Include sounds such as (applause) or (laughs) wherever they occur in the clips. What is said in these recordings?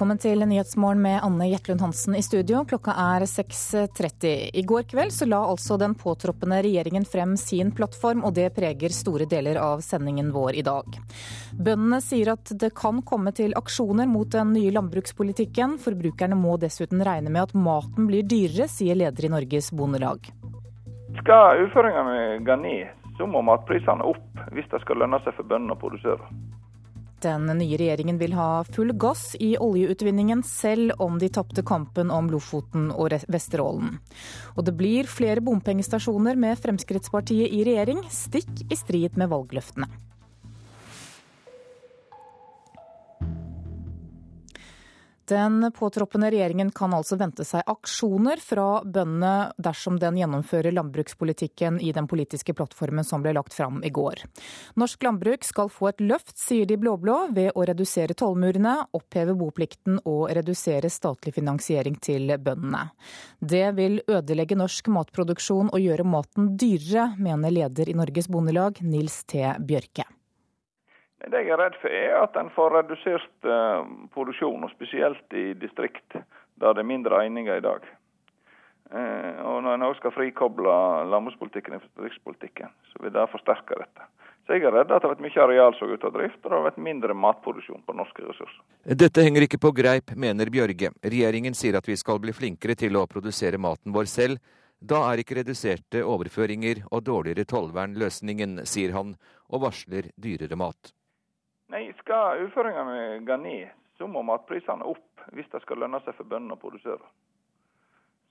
Velkommen til Nyhetsmorgen med Anne Jetlund Hansen i studio. Klokka er 6.30. I går kveld så la altså den påtroppende regjeringen frem sin plattform, og det preger store deler av sendingen vår i dag. Bøndene sier at det kan komme til aksjoner mot den nye landbrukspolitikken. Forbrukerne må dessuten regne med at maten blir dyrere, sier leder i Norges Bondelag. Skal uføringene gå ned, så må matprisene opp hvis det skal lønne seg for bøndene å produsere. Den nye regjeringen vil ha full gass i oljeutvinningen, selv om de tapte kampen om Lofoten og Vesterålen. Og det blir flere bompengestasjoner med Fremskrittspartiet i regjering, stikk i strid med valgløftene. Den påtroppende regjeringen kan altså vente seg aksjoner fra bøndene dersom den gjennomfører landbrukspolitikken i den politiske plattformen som ble lagt fram i går. Norsk landbruk skal få et løft, sier de blå-blå, ved å redusere tollmurene, oppheve boplikten og redusere statlig finansiering til bøndene. Det vil ødelegge norsk matproduksjon og gjøre maten dyrere, mener leder i Norges Bondelag, Nils T. Bjørke. Det jeg er redd for, er at en får redusert uh, produksjon, og spesielt i distrikt der det er mindre eininger i dag. Uh, og Når en også skal frikoble landbrukspolitikken fra distriktspolitikken, så vil det forsterke dette. Så jeg er redd at det har vært mye areal som går ut av drift, og det har vært mindre matproduksjon på norske ressurser. Dette henger ikke på greip, mener Bjørge. Regjeringen sier at vi skal bli flinkere til å produsere maten vår selv. Da er ikke reduserte overføringer og dårligere tollvern løsningen, sier han, og varsler dyrere mat. Nei, Skal uføringene gå ned, så må matprisene opp hvis det skal lønne seg for bøndene å produsere.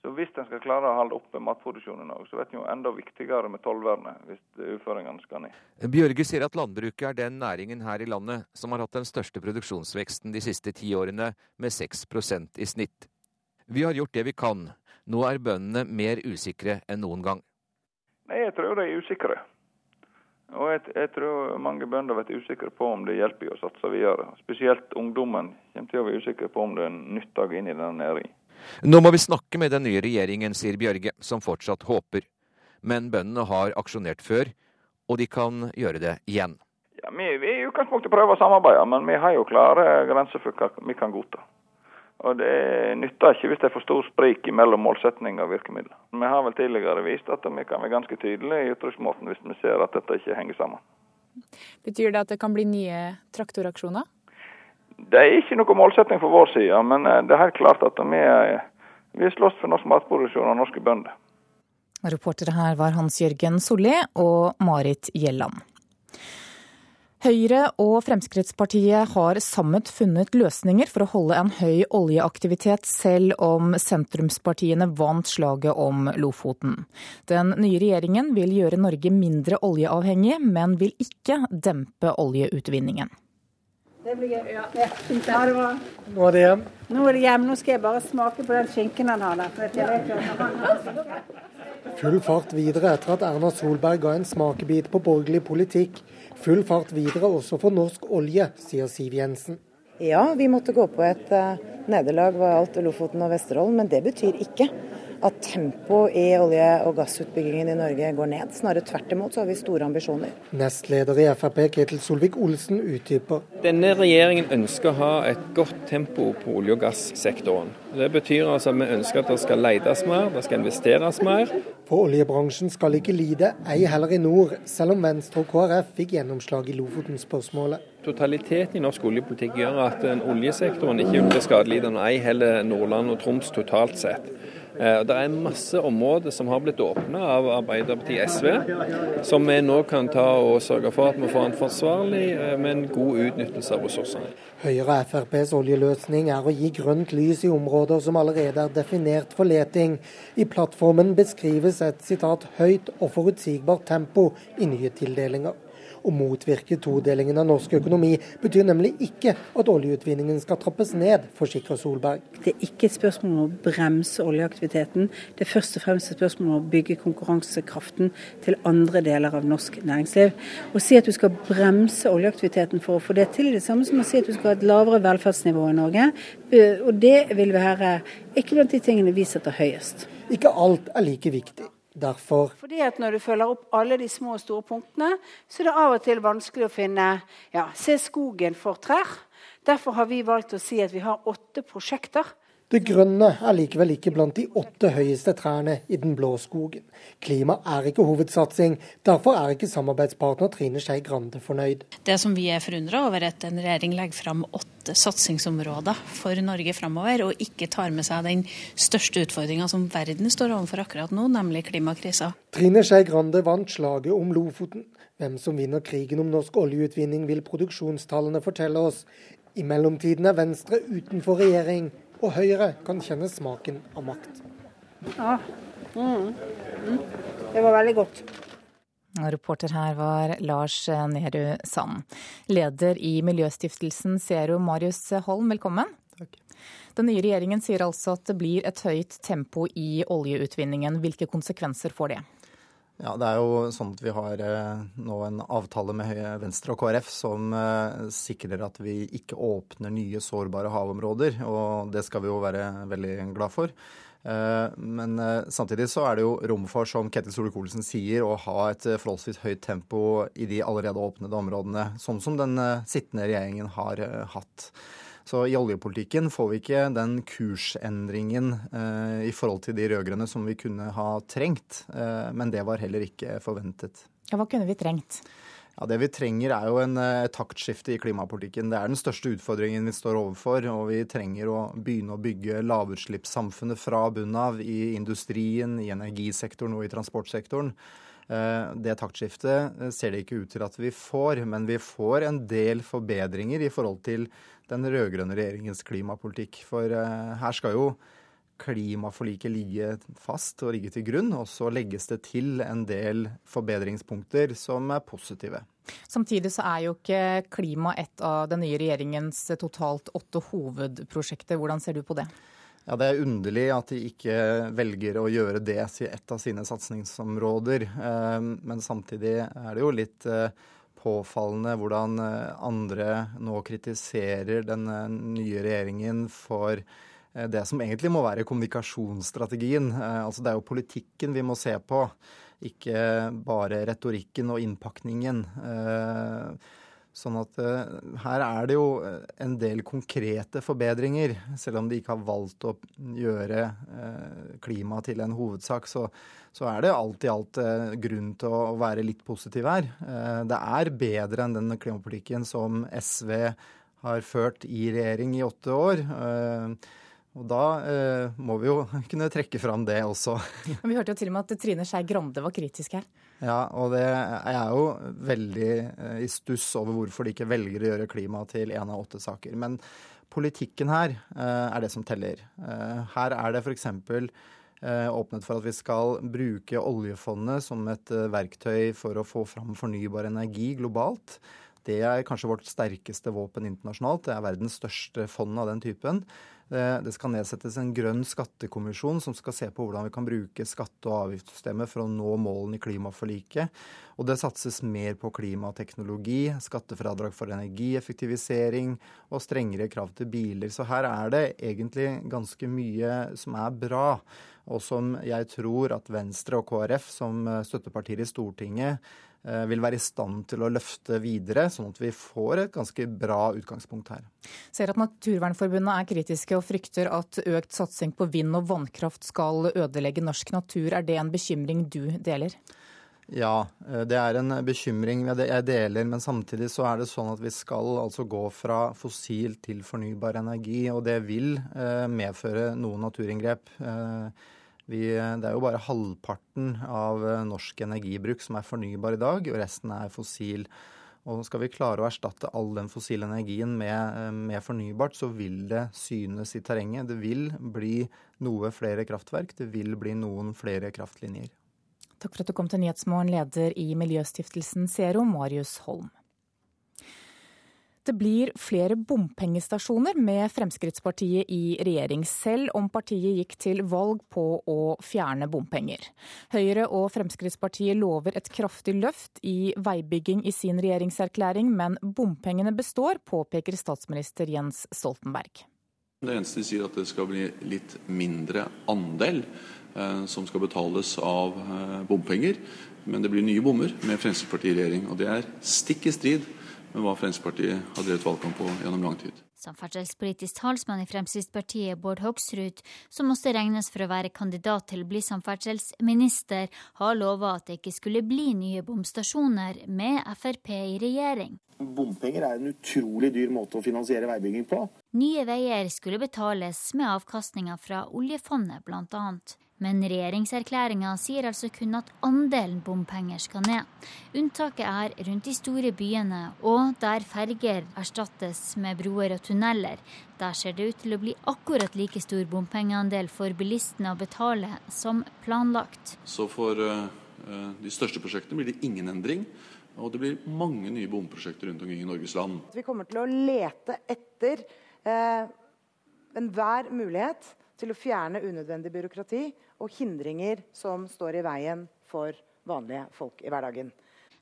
Så Hvis en skal klare å holde oppe matproduksjonen, så blir det jo enda viktigere med tollvernet hvis uføringene skal ned. Bjørge sier at landbruket er den næringen her i landet som har hatt den største produksjonsveksten de siste ti årene, med 6% i snitt. Vi har gjort det vi kan. Nå er bøndene mer usikre enn noen gang. Nei, Jeg tror de er usikre. Og jeg, jeg, tror mange bønder blir usikre på om det hjelper å satse videre. Spesielt ungdommen kommer til å være usikre på om det er nytt dag inn i denne næringen. Nå må vi snakke med den nye regjeringen, sier Bjørge, som fortsatt håper. Men bøndene har aksjonert før, og de kan gjøre det igjen. Ja, Vi vil i utgangspunktet prøve å samarbeide, men vi har jo klare grenser for hva vi kan godta. Og Det nytter ikke hvis det er for stor sprik mellom målsetning og virkemidler. Vi har vel tidligere vist at vi kan være ganske tydelige i uttrykksmåten hvis vi ser at dette ikke henger sammen. Betyr det at det kan bli nye traktoraksjoner? Det er ikke noe målsetning for vår side, men eh, det er helt klart at vi, vi slåss for norsk matproduksjon og norske bønder. Reportere her var Hans Jørgen Solli og Marit Gjelland. Høyre og Fremskrittspartiet har sammen funnet løsninger for å holde en høy oljeaktivitet, selv om sentrumspartiene vant slaget om Lofoten. Den nye regjeringen vil gjøre Norge mindre oljeavhengig, men vil ikke dempe oljeutvinningen. Det blir gøy. Ja. Ja, ha det bra. Nå er det hjem. Nå er det hjem. Nå skal jeg bare smake på den skinken han har der. Full fart videre etter at Erna Solberg ga en smakebit på borgerlig politikk. Full fart videre også for norsk olje, sier Siv Jensen. Ja, vi måtte gå på et uh, nederlag ved alt Lofoten og Vesterålen, men det betyr ikke at tempoet i olje- og gassutbyggingen i Norge går ned. Snarere tvert imot så har vi store ambisjoner. Nestleder i Frp Ketil Solvik-Olsen utdyper. Denne regjeringen ønsker å ha et godt tempo på olje- og gassektoren. Det betyr altså at vi ønsker at det skal letes mer, det skal investeres mer. For oljebransjen skal ikke lide, ei heller i nord, selv om Venstre og KrF fikk gjennomslag i Lofoten-spørsmålet. Totaliteten i norsk oljepolitikk gjør at oljesektoren ikke blir skadelidende, ei heller Nordland og Troms totalt sett. Eh, det er masse områder som har blitt åpna av Arbeiderpartiet SV, som vi nå kan ta og sørge for at vi får en forsvarlig, eh, men god utnyttelse av ressursene. Høyre og FrPs oljeløsning er å gi grønt lys i områder som allerede er definert for leting. I plattformen beskrives et sitat høyt og forutsigbart tempo i nye tildelinger. Å motvirke todelingen av norsk økonomi betyr nemlig ikke at oljeutvinningen skal trappes ned, forsikrer Solberg. Det er ikke et spørsmål om å bremse oljeaktiviteten, det er først og fremst et spørsmål om å bygge konkurransekraften til andre deler av norsk næringsliv. Å si at du skal bremse oljeaktiviteten for å få det til, det samme som å si at du skal ha et lavere velferdsnivå i Norge. Eh, og det vil være ikke blant de tingene vi setter høyest. Ikke alt er like viktig. Derfor Fordi at Når du følger opp alle de små og store punktene, så er det av og til vanskelig å finne ja, Se skogen for trær. Derfor har vi valgt å si at vi har åtte prosjekter det grønne er likevel ikke blant de åtte høyeste trærne i den blå skogen. Klima er ikke hovedsatsing, derfor er ikke samarbeidspartner Trine Skei Grande fornøyd. Det som vi er forundra over, er at en regjering legger fram åtte satsingsområder for Norge framover, og ikke tar med seg den største utfordringa som verden står overfor akkurat nå, nemlig klimakrisa. Trine Skei Grande vant slaget om Lofoten. Hvem som vinner krigen om norsk oljeutvinning, vil produksjonstallene fortelle oss. I mellomtiden er Venstre utenfor regjering og Høyre kan kjenne smaken av makt. Ja. Mm. Mm. Det var veldig godt. Reporter her var Lars Nehru Sand. Leder i Miljøstiftelsen Zero, Marius Holm, velkommen. Takk. Den nye regjeringen sier altså at det blir et høyt tempo i oljeutvinningen. Hvilke konsekvenser får det? Ja, Det er jo sånn at vi har eh, nå en avtale med Venstre og KrF som eh, sikrer at vi ikke åpner nye sårbare havområder. Og det skal vi jo være veldig glad for. Eh, men samtidig så er det jo rom for, som Ketil Solvik-Olsen sier, å ha et forholdsvis høyt tempo i de allerede åpnede områdene, sånn som den sittende regjeringen har hatt. Så i oljepolitikken får vi ikke den kursendringen eh, i forhold til de rød-grønne som vi kunne ha trengt. Eh, men det var heller ikke forventet. Ja, Hva kunne vi trengt? Ja, Det vi trenger er jo en eh, taktskifte i klimapolitikken. Det er den største utfordringen vi står overfor. Og vi trenger å begynne å bygge lavutslippssamfunnet fra bunnen av i industrien, i energisektoren og i transportsektoren. Eh, det taktskiftet eh, ser det ikke ut til at vi får, men vi får en del forbedringer i forhold til den rød-grønne regjeringens klimapolitikk. For uh, her skal jo klimaforliket ligge fast og ligge til grunn, og så legges det til en del forbedringspunkter som er positive. Samtidig så er jo ikke klima et av den nye regjeringens totalt åtte hovedprosjekter. Hvordan ser du på det? Ja, Det er underlig at de ikke velger å gjøre det til et av sine satsingsområder. Eh, men samtidig er det jo litt eh, påfallende hvordan eh, andre nå kritiserer den eh, nye regjeringen for eh, det som egentlig må være kommunikasjonsstrategien. Altså Det er jo politikken vi må se på, ikke bare retorikken og innpakningen. Sånn at uh, her er det jo eh, en del konkrete forbedringer. Selv om de ikke har valgt å gjøre uh, klima til en hovedsak, så, så, er det alt i alt grunn til å, være litt positiv her. det er bedre enn den klimapolitikken som SV har ført i regjering i åtte år. Og da eh, må vi jo (laughs) kunne trekke fram det også. (laughs) Vi hørte jo til og med at Trine Skei Grande var kritisk her. Ja, og det er jeg jo veldig eh, i stuss over hvorfor de ikke velger å gjøre klima til én av åtte saker. Men politikken her eh, er det som teller. Eh, her er det f.eks. Åpnet for at vi skal bruke oljefondet som et verktøy for å få fram fornybar energi globalt. Det er kanskje vårt sterkeste våpen internasjonalt. Det er verdens største fond av den typen. Det skal nedsettes en grønn skattekommisjon som skal se på hvordan vi kan bruke skatte- og avgiftssystemet for å nå målene i klimaforliket. Og det satses mer på klimateknologi, skattefradrag for energieffektivisering og strengere krav til biler. Så her er det egentlig ganske mye som er bra, og som jeg tror at Venstre og KrF som støttepartier i Stortinget Eh, vil være i stand til å løfte videre, sånn at vi får et ganske bra utgangspunkt her. Ser at Naturvernforbundet er kritiske og frykter at økt satsing på vind og vannkraft skal ødelegge norsk natur. Er det en bekymring du deler? Ja, eh, det er en bekymring jeg deler, men samtidig så er det sånn at vi skal altså gå fra fossil til fornybar energi, og det vil eh, medføre noen naturinngrep. Vi, det er jo bare halvparten av eh, norsk energibruk som er fornybar i dag, og resten er fossil. Og skal vi klare å erstatte all den fossile energien med, eh, med, fornybart, så vil det synes i terrenget. Det vil bli noe flere kraftverk, det vil bli noen flere kraftlinjer. Takk for at du kom til Nyhetsmorgen, leder i Miljøstiftelsen Zero, Marius Holm. Det blir flere bompengestasjoner med Fremskrittspartiet i regjering, selv om partiet gikk til valg på å fjerne bompenger. Høyre og Fremskrittspartiet lover et kraftig løft i veibygging i sin regjeringserklæring, men bompengene består, påpeker statsminister Jens Stoltenberg. Det eneste de sier at det skal bli litt mindre andel eh, som skal betales av eh, bompenger. Men det blir nye bommer med Fremskrittspartiet i regjering. Og det er stikk i strid med hva Fremskrittspartiet har drevet valgkamp på gjennom lang tid. Samferdselspolitisk talsmann i Fremskrittspartiet, Bård Hoksrud, som også regnes for å være kandidat til å bli samferdselsminister, har lova at det ikke skulle bli nye bomstasjoner med Frp i regjering. Bompenger er en utrolig dyr måte å finansiere veibygging på. Nye veier skulle betales med avkastninga fra oljefondet, blant annet. Men regjeringserklæringa sier altså kun at andelen bompenger skal ned. Unntaket er rundt de store byene og der ferger erstattes med broer og tunneler. Der ser det ut til å bli akkurat like stor bompengeandel for bilistene å betale som planlagt. Så for uh, de største prosjektene blir det ingen endring. Og det blir mange nye bomprosjekter rundt omkring i Norges land. Vi kommer til å lete etter eh, enhver mulighet til å fjerne unødvendig byråkrati og hindringer som står i veien for vanlige folk i hverdagen.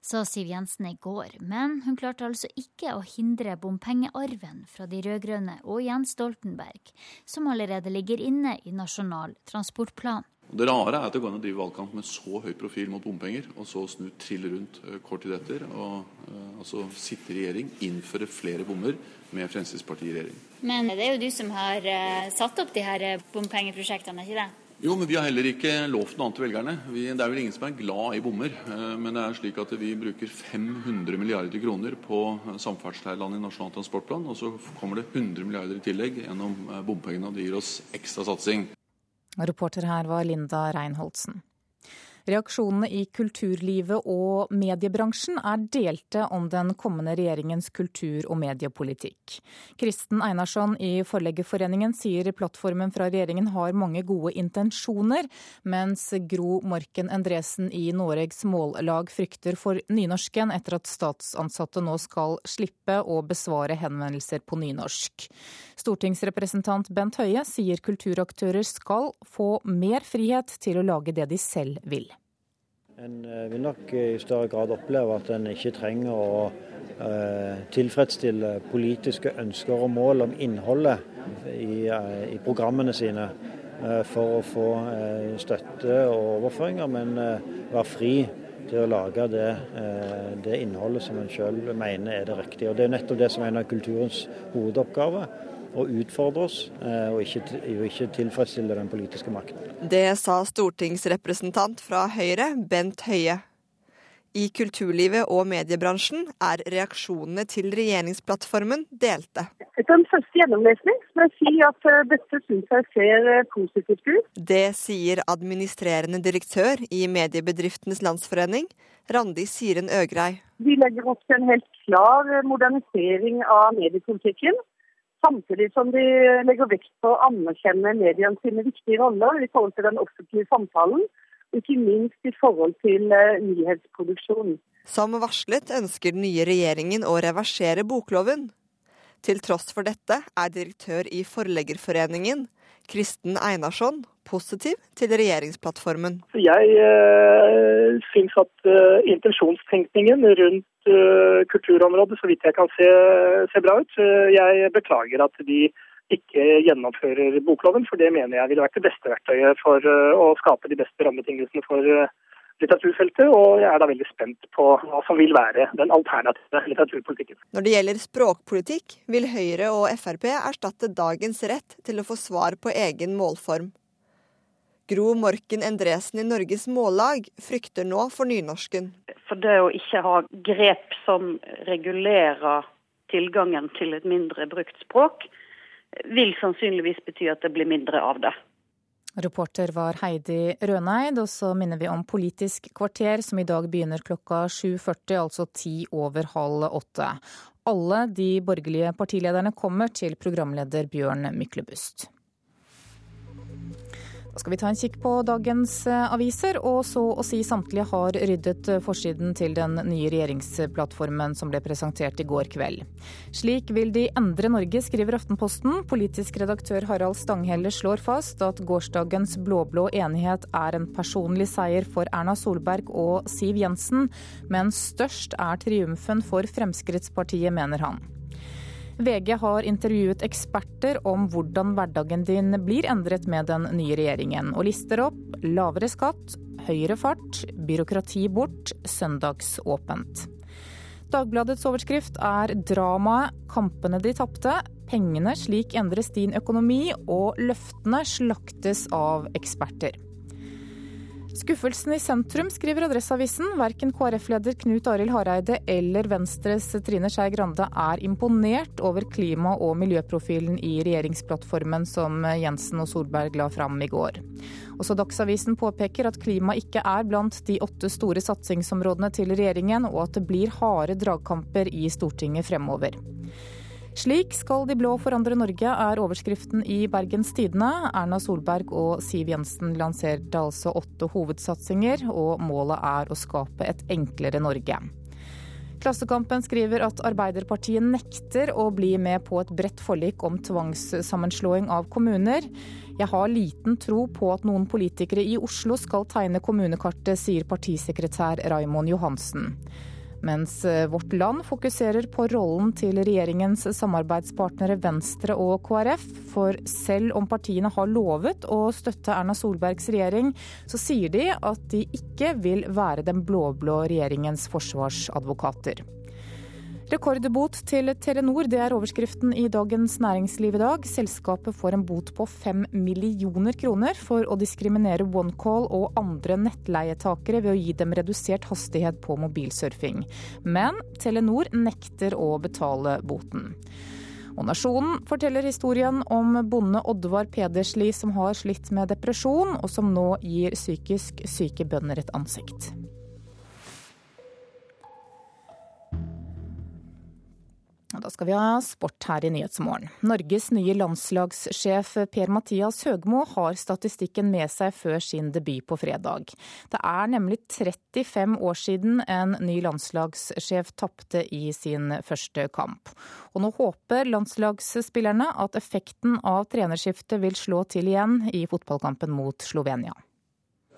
Sa Siv Jensen i går, men hun klarte altså ikke å hindre bompengearven fra de rød-grønne og Jens Stoltenberg, som allerede ligger inne i Nasjonal transportplan. Det rare er at det går an å drive valgkamp med så høy profil mot bompenger, og så snu trill rundt eh, kort tid etter og altså sitte i regjering, innføre flere bommer med Fremskrittspartiet i regjering. Men det er jo du som har uh, satt opp de her bompengeprosjektene, ikke det? Jo, men vi har heller ikke lovt noe annet til velgerne. Vi, det er vel ingen som er glad i bommer. Men det er slik at vi bruker 500 milliarder kroner på samferdsel her i landet i Nasjonal transportplan, og så kommer det 100 milliarder i tillegg gjennom bompengene, og det gir oss ekstra satsing. Reporter her var Linda Reinholdsen. Reaksjonene i kulturlivet og mediebransjen er delte om den kommende regjeringens kultur- og mediepolitikk. Kristen Einarsson i Forleggerforeningen sier plattformen fra regjeringen har mange gode intensjoner, mens Gro Morken Endresen i Noregs Mållag frykter for nynorsken etter at statsansatte nå skal slippe å besvare henvendelser på nynorsk. Stortingsrepresentant Bent Høie sier kulturaktører skal få mer frihet til å lage det de selv vil. En eh, vil nok i større grad oppleve at en ikke trenger å eh, tilfredsstille politiske ønsker og mål om innholdet i, eh, i programmene sine eh, for å få eh, støtte og overføringer, men eh, være fri til å lage det, det innholdet som en sjøl mener er det riktige. Og Det er nettopp det som er en av kulturens hovedoppgaver å utfordre oss, eh, og ikke, ikke tilfredsstille den politiske makten. Det sa stortingsrepresentant fra Høyre, Bent Høie. I kulturlivet og mediebransjen er reaksjonene til regjeringsplattformen delte. Etter en første gjennomlesning må jeg si at eh, dette syns jeg ser eh, positivt ut. Det sier administrerende direktør i Mediebedriftenes Landsforening, Randi Siren Øgrei. Vi legger opp til en helt klar modernisering av mediepolitikken. Samtidig som de legger vekt på å anerkjenne mediene sine viktige roller i forhold til den offentlige samtalen, og ikke minst i forhold til uh, nyhetsproduksjon. Som varslet ønsker den nye regjeringen å reversere bokloven. Til tross for dette er direktør i Forleggerforeningen, Kristen Einarsson, positiv til regjeringsplattformen. Jeg eh, syns at eh, intensjonstenkningen rundt Eh, kulturområdet, så vidt jeg kan se, se bra ut. Jeg beklager at de ikke gjennomfører bokloven, for det mener jeg ville vært det beste verktøyet for eh, å skape de beste rammebetingelsene for eh, litteraturfeltet, og jeg er da veldig spent på hva som vil være den alternative litteraturpolitikken. Når det gjelder språkpolitikk, vil Høyre og Frp erstatte dagens rett til å få svar på egen målform. Gro Morken Endresen i Norges Mållag frykter nå for nynorsken. For det å ikke ha grep som regulerer tilgangen til et mindre brukt språk, vil sannsynligvis bety at det blir mindre av det. Reporter var Heidi Røneid, og så minner vi om Politisk kvarter, som i dag begynner klokka 7.40, altså ti over halv åtte. Alle de borgerlige partilederne kommer til programleder Bjørn Myklebust. Da skal vi ta en kikk på dagens eh, aviser, og så å si samtlige har ryddet eh, forsiden til den nye regjeringsplattformen som ble presentert i går kveld. Slik vil de endre Norge, skriver Aftenposten. Politisk redaktør Harald Stanghelle slår fast at gårsdagens blå-blå enighet er en personlig seier for Erna Solberg og Siv Jensen, men størst er triumfen for Fremskrittspartiet, mener han. VG har intervjuet eksperter om hvordan hverdagen din blir endret med den nye regjeringen, og lister opp lavere skatt, høyere fart, byråkrati bort, søndagsåpent. Dagbladets overskrift er 'Dramaet kampene de tapte'. Pengene slik endres din økonomi, og løftene slaktes av eksperter. Skuffelsen i sentrum, skriver Adresseavisen. Verken KrF-leder Knut Arild Hareide eller Venstres Trine Skei Grande er imponert over klima- og miljøprofilen i regjeringsplattformen som Jensen og Solberg la fram i går. Også Dagsavisen påpeker at klima ikke er blant de åtte store satsingsområdene til regjeringen, og at det blir harde dragkamper i Stortinget fremover. Slik skal de blå forandre Norge, er overskriften i Bergens Tidende. Erna Solberg og Siv Jensen lanserte altså åtte hovedsatsinger, og målet er å skape et enklere Norge. Klassekampen skriver at Arbeiderpartiet nekter å bli med på et bredt forlik om tvangssammenslåing av kommuner. Jeg har liten tro på at noen politikere i Oslo skal tegne kommunekartet, sier partisekretær Raimond Johansen. Mens eh, Vårt Land fokuserer på rollen til regjeringens samarbeidspartnere Venstre og KrF. For selv om partiene har lovet å støtte Erna Solbergs regjering, så sier de at de ikke vil være den blå-blå regjeringens forsvarsadvokater. Rekordbot til Telenor, det er overskriften i Dagens Næringsliv i dag. Selskapet får en bot på fem millioner kroner for å diskriminere OneCall og andre nettleietakere ved å gi dem redusert hastighet på mobilsurfing. Men Telenor nekter å betale boten. Og Nasjonen forteller historien om bonde Oddvar Pedersli som har slitt med depresjon, og som nå gir psykisk syke bønder et ansikt. Da skal vi ha sport her i Nyhetsmorgen. Norges nye landslagssjef Per-Mathias Høgmo har statistikken med seg før sin debut på fredag. Det er nemlig 35 år siden en ny landslagssjef tapte i sin første kamp. Og nå håper landslagsspillerne at effekten av trenerskiftet vil slå til igjen i fotballkampen mot Slovenia.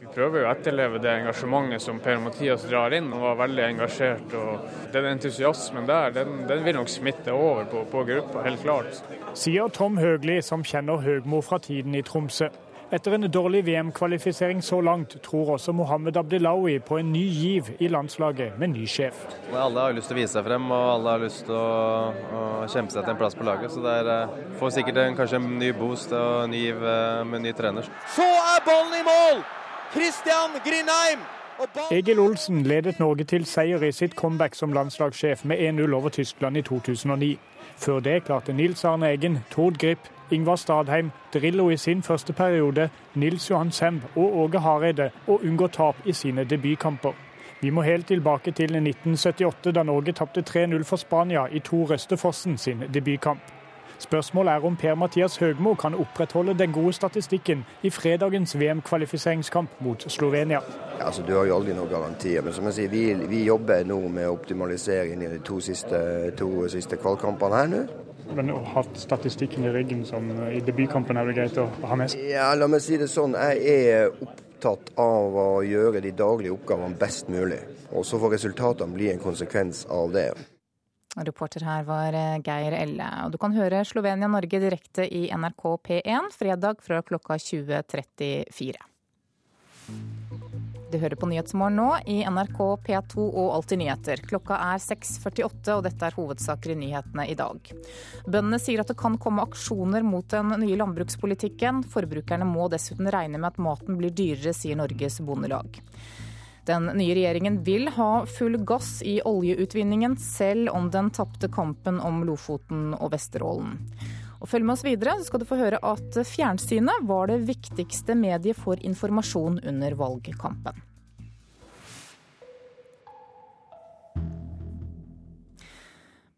Vi prøver jo å etterleve det engasjementet som Per-Mathias drar inn. og var veldig engasjert. og Den entusiasmen der den, den vil nok smitte over på, på, gruppa, helt klart. Sier Tom Høgli, som kjenner Høgmo fra tiden i Tromsø. Etter en dårlig VM-kvalifisering så langt, tror også Mohammed Abdelawi på en ny giv i landslaget med ny sjef. Alle har lyst til å vise seg frem, og alle har lyst til å, å kjempe seg til en plass på laget. Så det er, eh, får sikkert en, kanskje en ny boost og en ny giv med en ny trener. Så er ballen i mål! Christian Grindheim. Egil Olsen ledet Norge til seier i sitt comeback som landslagssjef med 1-0 over Tyskland i 2009. Før det klarte Nils Arne Eggen, Tord Grip, Ingvar Stadheim, Drillo i sin første periode, Nils Johan Semb og Åge Hareide å unngå tap i sine debutkamper. Vi må helt tilbake til 1978, da Norge tapte 3-0 for Spania i Tor Røstefossen sin debutkamp. Spørsmålet er om Per-Mathias Høgmo kan opprettholde den gode statistikken i fredagens VM-kvalifiseringskamp mot Slovenia. Ja, altså, du har jo aldri noen garantier, men som jeg sier, vi, vi jobber nå med å optimalisere inn i de to siste, to siste kvalkampene her nå. Men å ha statistikken i ryggen som i debutkampen er det greit å ha med seg? Ja, la meg si det sånn. Jeg er opptatt av å gjøre de daglige oppgavene best mulig. Og så får resultatene bli en konsekvens av det. Reporter her var eh, Geir Elle. Og du kan høre Slovenia-Norge direkte i NRK P1 fredag fra klokka 20.34. Du hører på Nyhetsmorgen nå i NRK P2 og Alltid nyheter. Klokka er 6.48, og dette er hovedsaker i nyhetene i dag. Bøndene sier at det kan komme aksjoner mot den nye landbrukspolitikken. Forbrukerne må dessuten regne med at maten blir dyrere, sier Norges Bondelag. Den nye regjeringen vil ha full gass i oljeutvinningen, selv om den tapte kampen om Lofoten og Vesterålen. Og Følg med oss videre, så skal du få høre at fjernsynet var det viktigste mediet for informasjon under valgkampen.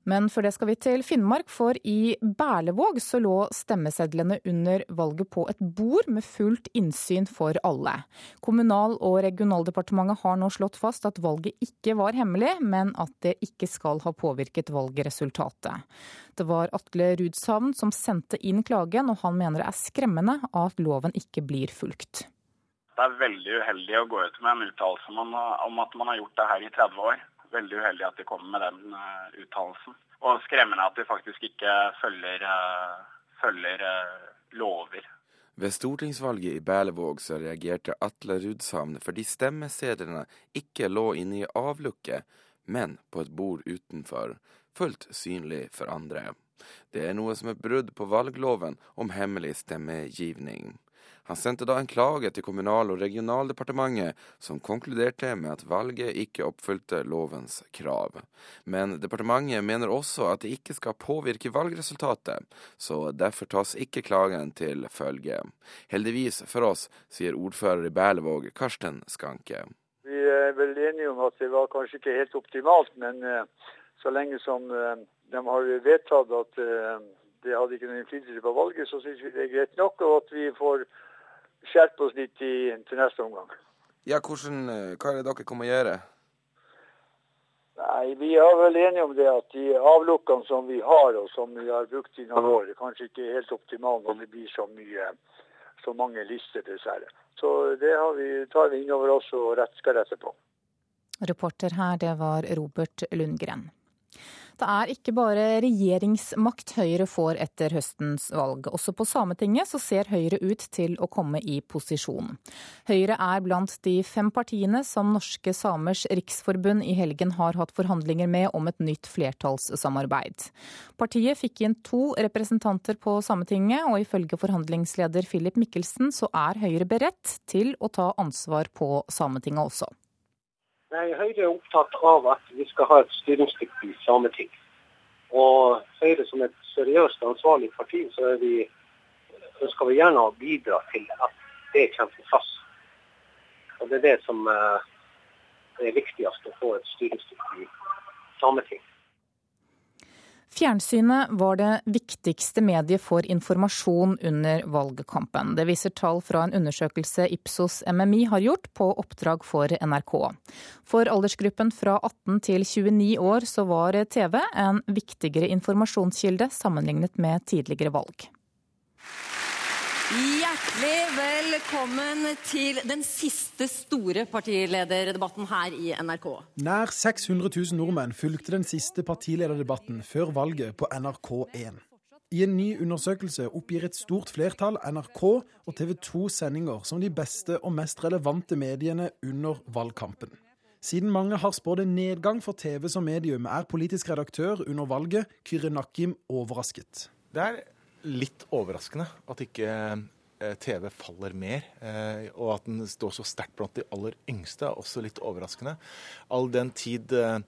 Men før det skal vi til Finnmark, for i Berlevåg så lå stemmesedlene under valget på et bord med fullt innsyn for alle. Kommunal- og regionaldepartementet har nå slått fast at valget ikke var hemmelig, men at det ikke skal ha påvirket valgresultatet. Det var Atle Rudshavn som sendte inn klagen, og han mener det er skremmende at loven ikke blir fulgt. Det er veldig uheldig å gå ut med en uttalelse om at man har gjort det her i 30 år veldig uheldig at de kommer med den uh, uttalelsen. Og skremmende at de faktisk ikke følger, uh, følger uh, lover. Ved stortingsvalget i Berlevåg så reagerte Atle Rudshavn fordi stemmesedlene ikke lå inne i avlukket, men på et bord utenfor, fullt synlig for andre. Det er noe som er brudd på valgloven om hemmelig stemmegivning. Han sendte da en klage til Kommunal- og regionaldepartementet, som konkluderte med at valget ikke oppfylte lovens krav. Men departementet mener også at det ikke skal påvirke valgresultatet, så derfor tas ikke klagen til følge. Heldigvis for oss, sier ordfører i Berlevåg, Karsten Skanke. Vi er vel enige om at det var kanskje ikke helt optimalt, men eh, så lenge som eh, de har vedtatt at eh, det hadde ikke noen innflytelse på valget, så syns vi det er greit nok, og at vi får skjerpe oss litt i, til neste omgang. Ja, hvordan, Hva er det dere kommer å gjøre? Nei, Vi er vel enige om det at de avlukkene som vi har, og som vi har brukt i noen år, kanskje ikke er helt optimale når det blir så mye, så mange lister, dessverre. Så det vi, tar vi innover oss og rett skal rette på. Reporter her, det var Robert Lundgren. Det er ikke bare regjeringsmakt Høyre får etter høstens valg. Også på Sametinget så ser Høyre ut til å komme i posisjon. Høyre er blant de fem partiene som Norske Samers Riksforbund i helgen har hatt forhandlinger med om et nytt flertallssamarbeid. Partiet fikk inn to representanter på Sametinget, og ifølge forhandlingsleder Philip Mikkelsen så er Høyre beredt til å ta ansvar på Sametinget også. Nei, Høyre er opptatt av at vi skal ha et styringsdyktig sameting. Og Høyre som et seriøst ansvarlig parti, så vi, ønsker vi gjerne å bidra til at det kommer på plass. Og Det er det som eh, er viktigst, å få et styringsdyktig sameting. Fjernsynet var det viktigste mediet for informasjon under valgkampen. Det viser tall fra en undersøkelse Ipsos MMI har gjort på oppdrag for NRK. For aldersgruppen fra 18 til 29 år så var TV en viktigere informasjonskilde sammenlignet med tidligere valg. Hjertelig velkommen til den siste store partilederdebatten her i NRK. Nær 600 000 nordmenn fulgte den siste partilederdebatten før valget på NRK1. I en ny undersøkelse oppgir et stort flertall NRK og TV 2 sendinger som de beste og mest relevante mediene under valgkampen. Siden mange har spådd en nedgang for TV som medium, er politisk redaktør under valget Kyrre Nakim, overrasket. Det er litt overraskende at ikke TV faller mer, eh, og at den står så sterkt blant de aller yngste, er også litt overraskende. All den tid eh,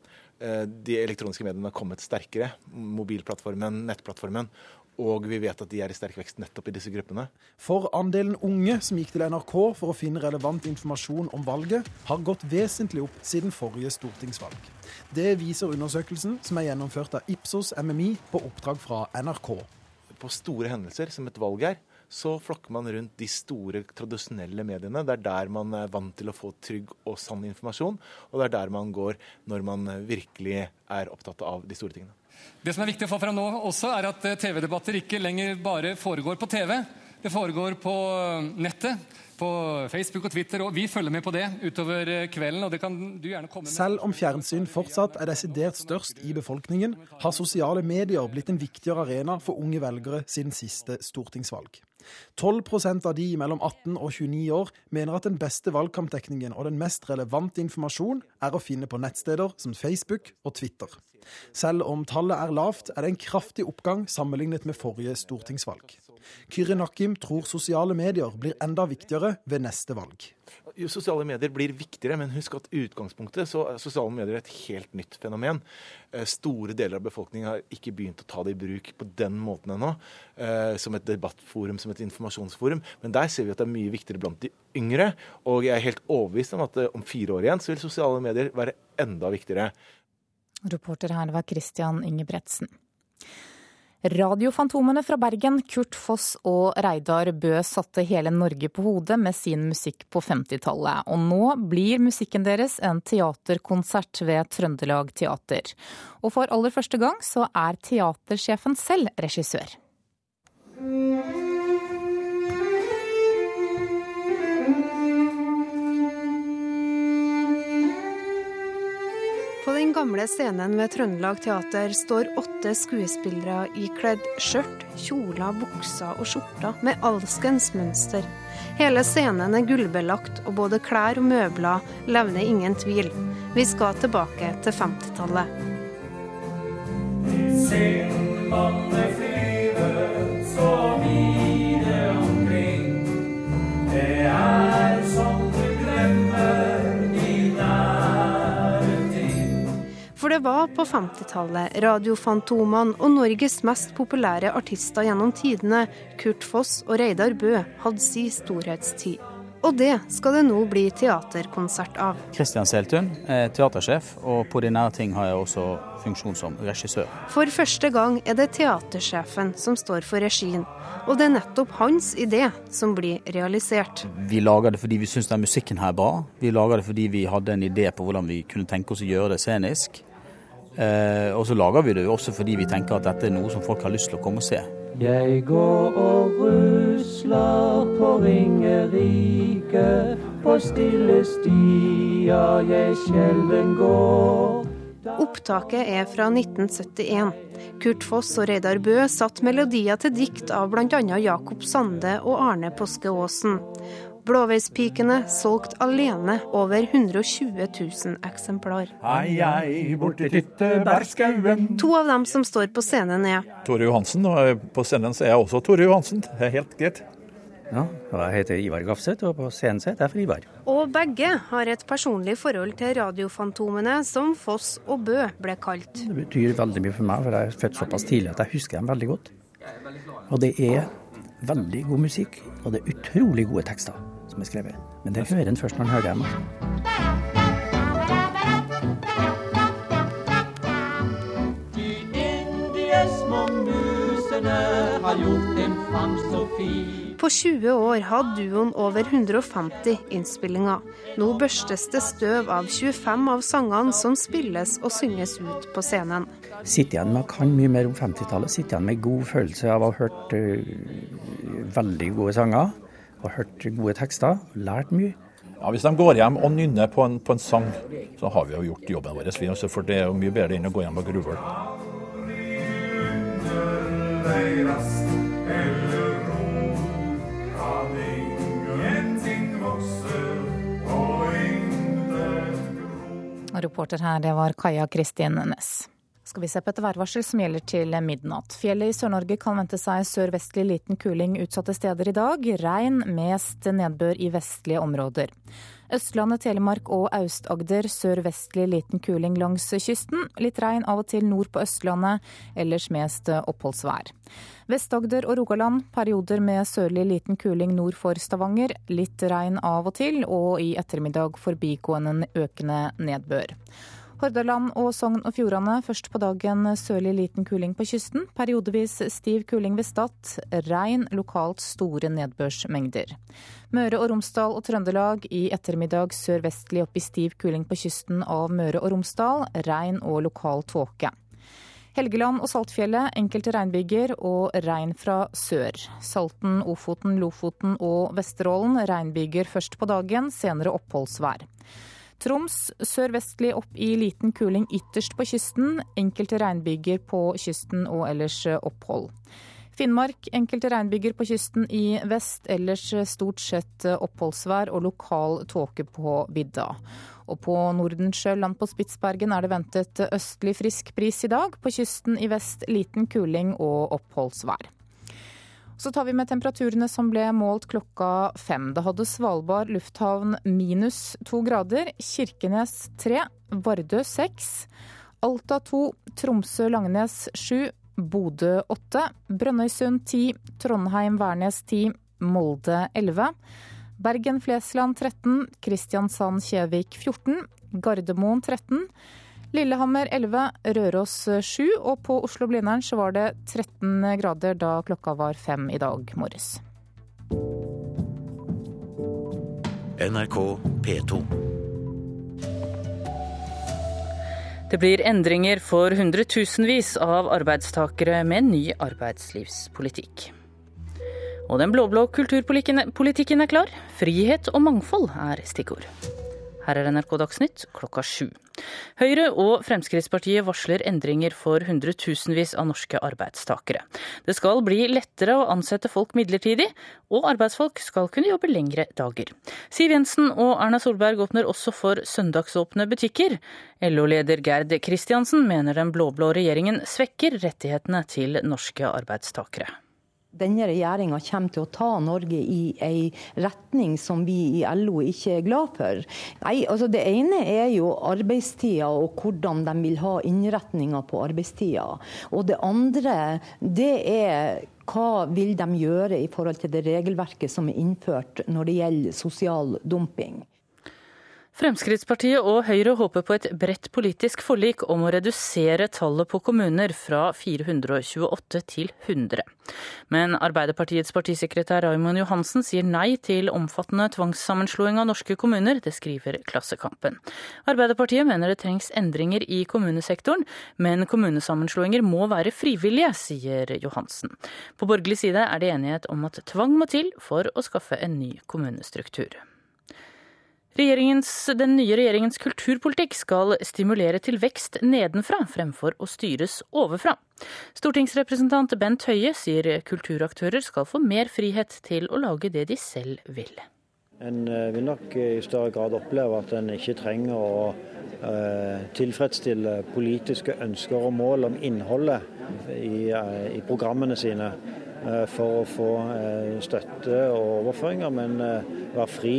de elektroniske mediene har kommet sterkere, mobilplattformen, nettplattformen, og vi vet at de er i sterk vekst nettopp i disse gruppene. For andelen unge som gikk til NRK for å finne relevant informasjon om valget, har gått vesentlig opp siden forrige stortingsvalg. Det viser undersøkelsen som er gjennomført av Ipsos MMI på oppdrag fra NRK på store hendelser, som et valg er, så flokker man rundt de store, tradisjonelle mediene. Det er der man er vant til å få trygg og sann informasjon, og det er der man går når man virkelig er opptatt av de store tingene. Det som er viktig å få fram nå også, er at eh, TV-debatter ikke lenger bare foregår på TV. Det foregår på eh, nettet på Facebook og Twitter, og vi følger med på det utover eh, kvelden. og det kan du gjerne komme med. Selv om fjernsyn fortsatt er desidert størst i befolkningen, har sosiale medier blitt en viktigere arena for unge velgere siden siste stortingsvalg. 12% av de mellom 18 og 29 år mener at den beste valgkampdekningen og den mest relevante informasjon er å finne på nettsteder som Facebook og Twitter. Selv om tallet er lavt, er det en kraftig oppgang sammenlignet med forrige stortingsvalg. Kyrre Nakkim tror sosiale medier blir enda viktigere ved neste valg. Sosiale medier blir viktigere, men husk at utgangspunktet så er sosiale medier et helt nytt fenomen. Eh, store deler av befolkningen har ikke begynt å ta det i bruk på den måten ennå. Eh, som et debattforum, som et informasjonsforum. Men der ser vi at det er mye viktigere blant de yngre. Og jeg er helt overbevist om at eh, om fire år igjen så vil sosiale medier være enda viktigere. Reporter her var Christian Ingebretsen. Radiofantomene fra Bergen, Kurt Foss og Reidar Bø satte hele Norge på hodet med sin musikk på 50-tallet. Og nå blir musikken deres en teaterkonsert ved Trøndelag Teater. Og for aller første gang så er teatersjefen selv regissør. Gamle scenen ved Trøndelag Teater står åtte skuespillere ikledd skjørt, kjoler, bukser og skjorter med alskens mønster. Hele scenen er gullbelagt, og både klær og møbler levner ingen tvil. Vi skal tilbake til 50-tallet. Var på 50-tallet radiofantomene og Norges mest populære artister gjennom tidene, Kurt Foss og Reidar Bø, hadde si storhetstid. Og det skal det nå bli teaterkonsert av. Kristian Seltun er teatersjef, og på de nære ting har jeg også funksjon som regissør. For første gang er det teatersjefen som står for regien. Og det er nettopp hans idé som blir realisert. Vi lager det fordi vi syns den musikken her er bra. Vi lager det fordi vi hadde en idé på hvordan vi kunne tenke oss å gjøre det scenisk. Eh, og så lager vi det jo også fordi vi tenker at dette er noe som folk har lyst til å komme og se. Jeg går og rusler på Ringerike, på stille stier jeg sjelden går. Opptaket er fra 1971. Kurt Foss og Reidar Bø satt melodier til dikt av bl.a. Jakob Sande og Arne Påske Aasen. Blåveispikene solgt alene over 120 000 eksemplar. Hei, hei, borti Tyttebærskauen. To av dem som står på scenen er Tore Johansen, og på scenen så er jeg også Tore Johansen. Det er helt greit. Ja, jeg heter Ivar Gafseth, og på scenen så heter jeg for Ivar. Og begge har et personlig forhold til radiofantomene, som Foss og Bø ble kalt. Det betyr veldig mye for meg, for jeg er født såpass tidlig at jeg husker dem veldig godt. Og det er veldig god musikk, og det er utrolig gode tekster som er skrevet. Men det hører en først når en hører dem. De indiske små musene har gjort en fangst så fin. På 20 år hadde duoen over 150 innspillinger. Nå børstes det støv av 25 av sangene som spilles og synges ut på scenen. Sitter igjen med kan mye mer om 50-tallet. Sitter igjen med god følelse av å ha hørt uh, veldig gode sanger og hørt gode tekster, lært mye. Ja, Hvis de går hjem og nynner på en, på en sang, så har vi jo gjort jobben vår. For det er jo mye bedre enn å gå hjem og gruvle. Reporter her, det var Kaja Kristin Næss skal vi se på et værvarsel som gjelder til midnatt. Fjellet i Sør-Norge kan vente seg sørvestlig liten kuling utsatte steder i dag. Regn, mest nedbør i vestlige områder. Østlandet, Telemark og Aust-Agder sørvestlig liten kuling langs kysten. Litt regn av og til nord på Østlandet, ellers mest oppholdsvær. Vest-Agder og Rogaland perioder med sørlig liten kuling nord for Stavanger. Litt regn av og til, og i ettermiddag forbigående økende nedbør. Hordaland og Sogn og Fjordane først på dagen sørlig liten kuling på kysten. Periodevis stiv kuling ved Stad. Regn, lokalt store nedbørsmengder. Møre og Romsdal og Trøndelag i ettermiddag sørvestlig opp i stiv kuling på kysten av Møre og Romsdal. Regn og lokal tåke. Helgeland og Saltfjellet enkelte regnbyger og regn fra sør. Salten, Ofoten, Lofoten og Vesterålen regnbyger først på dagen, senere oppholdsvær. Troms sørvestlig opp i liten kuling ytterst på kysten. Enkelte regnbyger på kysten og ellers opphold. Finnmark enkelte regnbyger på kysten i vest, ellers stort sett oppholdsvær og lokal tåke på vidda. Og på Nordensjøland på Spitsbergen er det ventet østlig frisk bris i dag. På kysten i vest liten kuling og oppholdsvær. Så tar vi med temperaturene som ble målt klokka fem. Da hadde Svalbard lufthavn minus to grader, Kirkenes tre, Vardø seks, Alta to, Tromsø-Langnes sju, Bodø åtte, Brønnøysund ti, Trondheim-Værnes ti, Molde elleve. Bergen-Flesland 13, Kristiansand-Kjevik 14, Gardermoen 13. Lillehammer 11, Røros 7, og på Oslo-Blindern så var det 13 grader da klokka var fem i dag morges. NRK P2. Det blir endringer for hundretusenvis av arbeidstakere med ny arbeidslivspolitikk. Og den blå-blå kulturpolitikken er klar. Frihet og mangfold er stikkord. Her er NRK Dagsnytt klokka sju. Høyre og Fremskrittspartiet varsler endringer for hundretusenvis av norske arbeidstakere. Det skal bli lettere å ansette folk midlertidig, og arbeidsfolk skal kunne jobbe lengre dager. Siv Jensen og Erna Solberg åpner også for søndagsåpne butikker. LO-leder Gerd Kristiansen mener den blå-blå regjeringen svekker rettighetene til norske arbeidstakere denne regjeringa kommer til å ta Norge i ei retning som vi i LO ikke er glad for. Nei, altså Det ene er jo arbeidstida og hvordan de vil ha innretninga på arbeidstida. Og det andre det er hva vil de gjøre i forhold til det regelverket som er innført når det gjelder sosial dumping. Fremskrittspartiet og Høyre håper på et bredt politisk forlik om å redusere tallet på kommuner fra 428 til 100. Men Arbeiderpartiets partisekretær Raymond Johansen sier nei til omfattende tvangssammenslåing av norske kommuner. Det skriver Klassekampen. Arbeiderpartiet mener det trengs endringer i kommunesektoren, men kommunesammenslåinger må være frivillige, sier Johansen. På borgerlig side er det enighet om at tvang må til for å skaffe en ny kommunestruktur. Den nye regjeringens kulturpolitikk skal stimulere til vekst nedenfra, fremfor å styres overfra. Stortingsrepresentant Bent Høie sier kulturaktører skal få mer frihet til å lage det de selv vil. En eh, vil nok i større grad oppleve at en ikke trenger å eh, tilfredsstille politiske ønsker og mål om innholdet i, eh, i programmene sine for å få støtte og overføringer, men være fri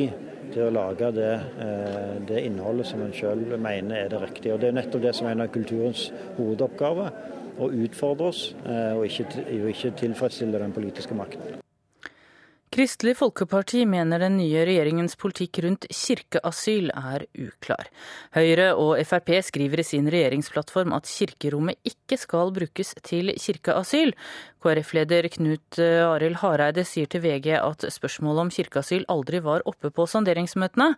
til å lage det, eh, det innholdet som en selv mener er det riktige. Og Det er nettopp det som er en av kulturens hovedoppgaver. Å utfordre oss, eh, og ikke, ikke tilfredsstille den politiske makten. Kristelig Folkeparti mener den nye regjeringens politikk rundt kirkeasyl er uklar. Høyre og Frp skriver i sin regjeringsplattform at kirkerommet ikke skal brukes til kirkeasyl. KrF-leder Knut Arild Hareide sier til VG at spørsmålet om kirkeasyl aldri var oppe på sonderingsmøtene.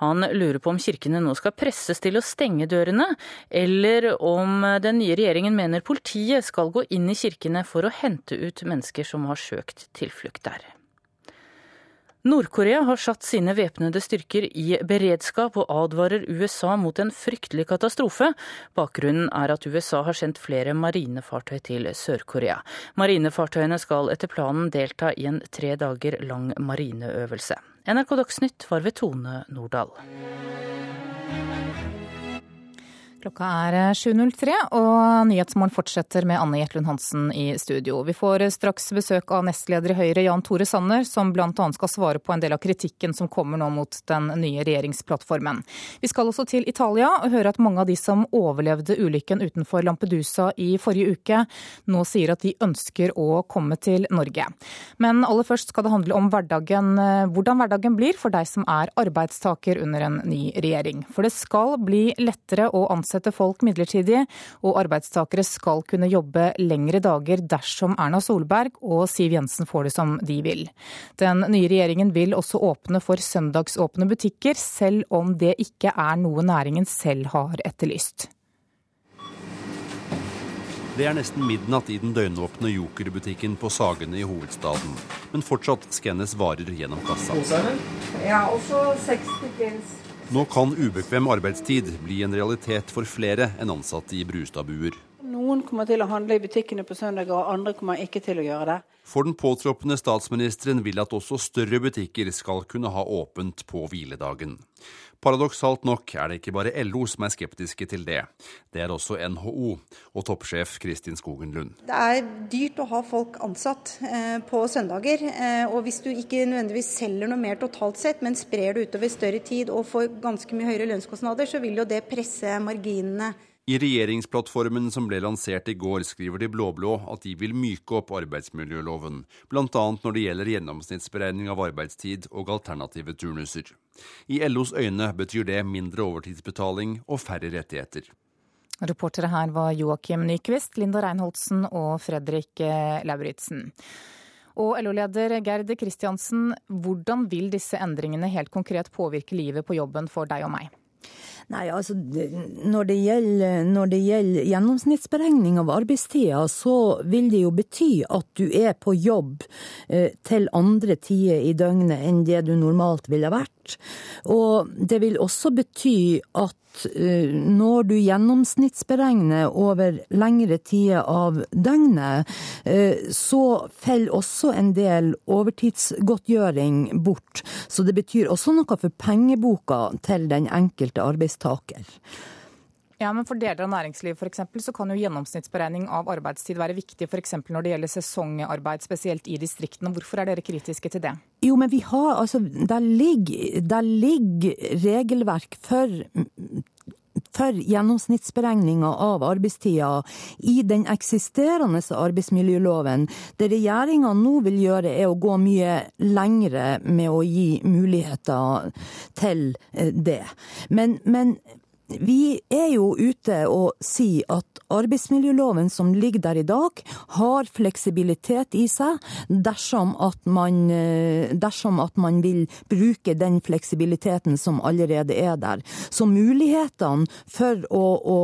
Han lurer på om kirkene nå skal presses til å stenge dørene, eller om den nye regjeringen mener politiet skal gå inn i kirkene for å hente ut mennesker som har søkt tilflukt der. Nord-Korea har satt sine væpnede styrker i beredskap og advarer USA mot en fryktelig katastrofe. Bakgrunnen er at USA har sendt flere marinefartøy til Sør-Korea. Marinefartøyene skal etter planen delta i en tre dager lang marineøvelse. NRK Dagsnytt var ved Tone Nordahl. Klokka er 7.03, eh, og Nyhetsmorgen fortsetter med Anne Gjertlund Hansen i studio. Vi får straks besøk av nestleder i Høyre, Jan Tore Sanner, som bl.a. skal svare på en del av kritikken som kommer nå mot den nye regjeringsplattformen. Vi skal også til Italia og høre at mange av de som overlevde ulykken utenfor Lampedusa i forrige uke, nå sier at de ønsker å komme til Norge. Men aller først skal det handle om hverdagen, eh, hvordan hverdagen blir for deg som er arbeidstaker under en ny regjering. For det skal bli lettere å ansette ansette folk midlertidig, og arbeidstakere skal kunne jobbe lengre dager dersom Erna Solberg og Siv Jensen får det som de vil. Den nye regjeringen vil også åpne for søndagsåpne butikker, selv om det ikke er noe næringen selv har etterlyst. Det er nesten midnatt i den døgnåpne Joker-butikken på Sagene i hovedstaden. Men fortsatt skannes varer gjennom kassa. Ja, også 60 pils. Nå kan ubekvem arbeidstid bli en realitet for flere enn ansatte i Brustadbuer. Noen kommer til å handle i butikkene på søndager, og andre kommer ikke til å gjøre det. For den påtroppende statsministeren vil at også større butikker skal kunne ha åpent på hviledagen. Paradoksalt nok er det ikke bare LO som er skeptiske til det. Det er også NHO og toppsjef Kristin Skogen Lund. Det er dyrt å ha folk ansatt eh, på søndager. Eh, og hvis du ikke nødvendigvis selger noe mer totalt sett, men sprer det utover større tid og får ganske mye høyere lønnskostnader, så vil jo det presse marginene. I regjeringsplattformen som ble lansert i går, skriver de blå-blå at de vil myke opp arbeidsmiljøloven, bl.a. når det gjelder gjennomsnittsberegning av arbeidstid og alternative turnuser. I LOs øyne betyr det mindre overtidsbetaling og færre rettigheter. Reportere her var Joakim Nyquist, Linda Reinholdsen og Fredrik eh, Lauritzen. Og LO-leder Gerd Kristiansen, hvordan vil disse endringene helt konkret påvirke livet på jobben for deg og meg? Nei, altså når det, gjelder, når det gjelder gjennomsnittsberegning av arbeidstida, så vil det jo bety at du er på jobb eh, til andre tider i døgnet enn det du normalt ville vært. Og det vil også bety at Eh, når du gjennomsnittsberegner over lengre tider av døgnet, eh, så faller også en del overtidsgodtgjøring bort. Så det betyr også noe for pengeboka til den enkelte arbeidstaker. Ja, men For deler av næringslivet for eksempel, så kan jo gjennomsnittsberegning av arbeidstid være viktig f.eks. når det gjelder sesongarbeid, spesielt i distriktene. Hvorfor er dere kritiske til det? Jo, men vi har altså Der ligger, der ligger regelverk for for gjennomsnittsberegninga av arbeidstida i den eksisterende arbeidsmiljøloven. Det regjeringa nå vil gjøre, er å gå mye lengre med å gi muligheter til eh, det. Men, men vi er jo ute og sier at arbeidsmiljøloven som ligger der i dag, har fleksibilitet i seg dersom at man, eh, dersom at man vil bruke den fleksibiliteten som allerede er der. Så mulighetene for å, å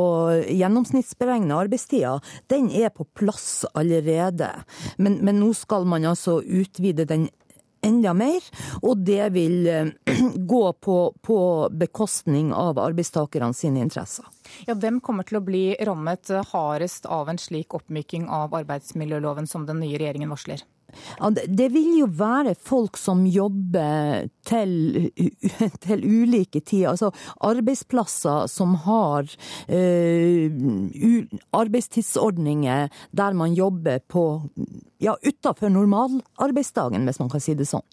gjennomsnittsberegne arbeidstida, den er på plass allerede. Men, men nå skal man altså utvide den enda mer, og det vil eh, (clears throat) gå på, på bekostning av arbeidstakerne sine interesser. Ja, hvem kommer til å bli rammet hardest av en slik oppmyking av arbeidsmiljøloven som den nye regjeringen varsler? Det vil jo være folk som jobber til, (laughs) til ulike tider. Altså arbeidsplasser som har uh, arbeidstidsordninger der man jobber på ja, utafor normalarbeidsdagen, hvis man kan si det sånn.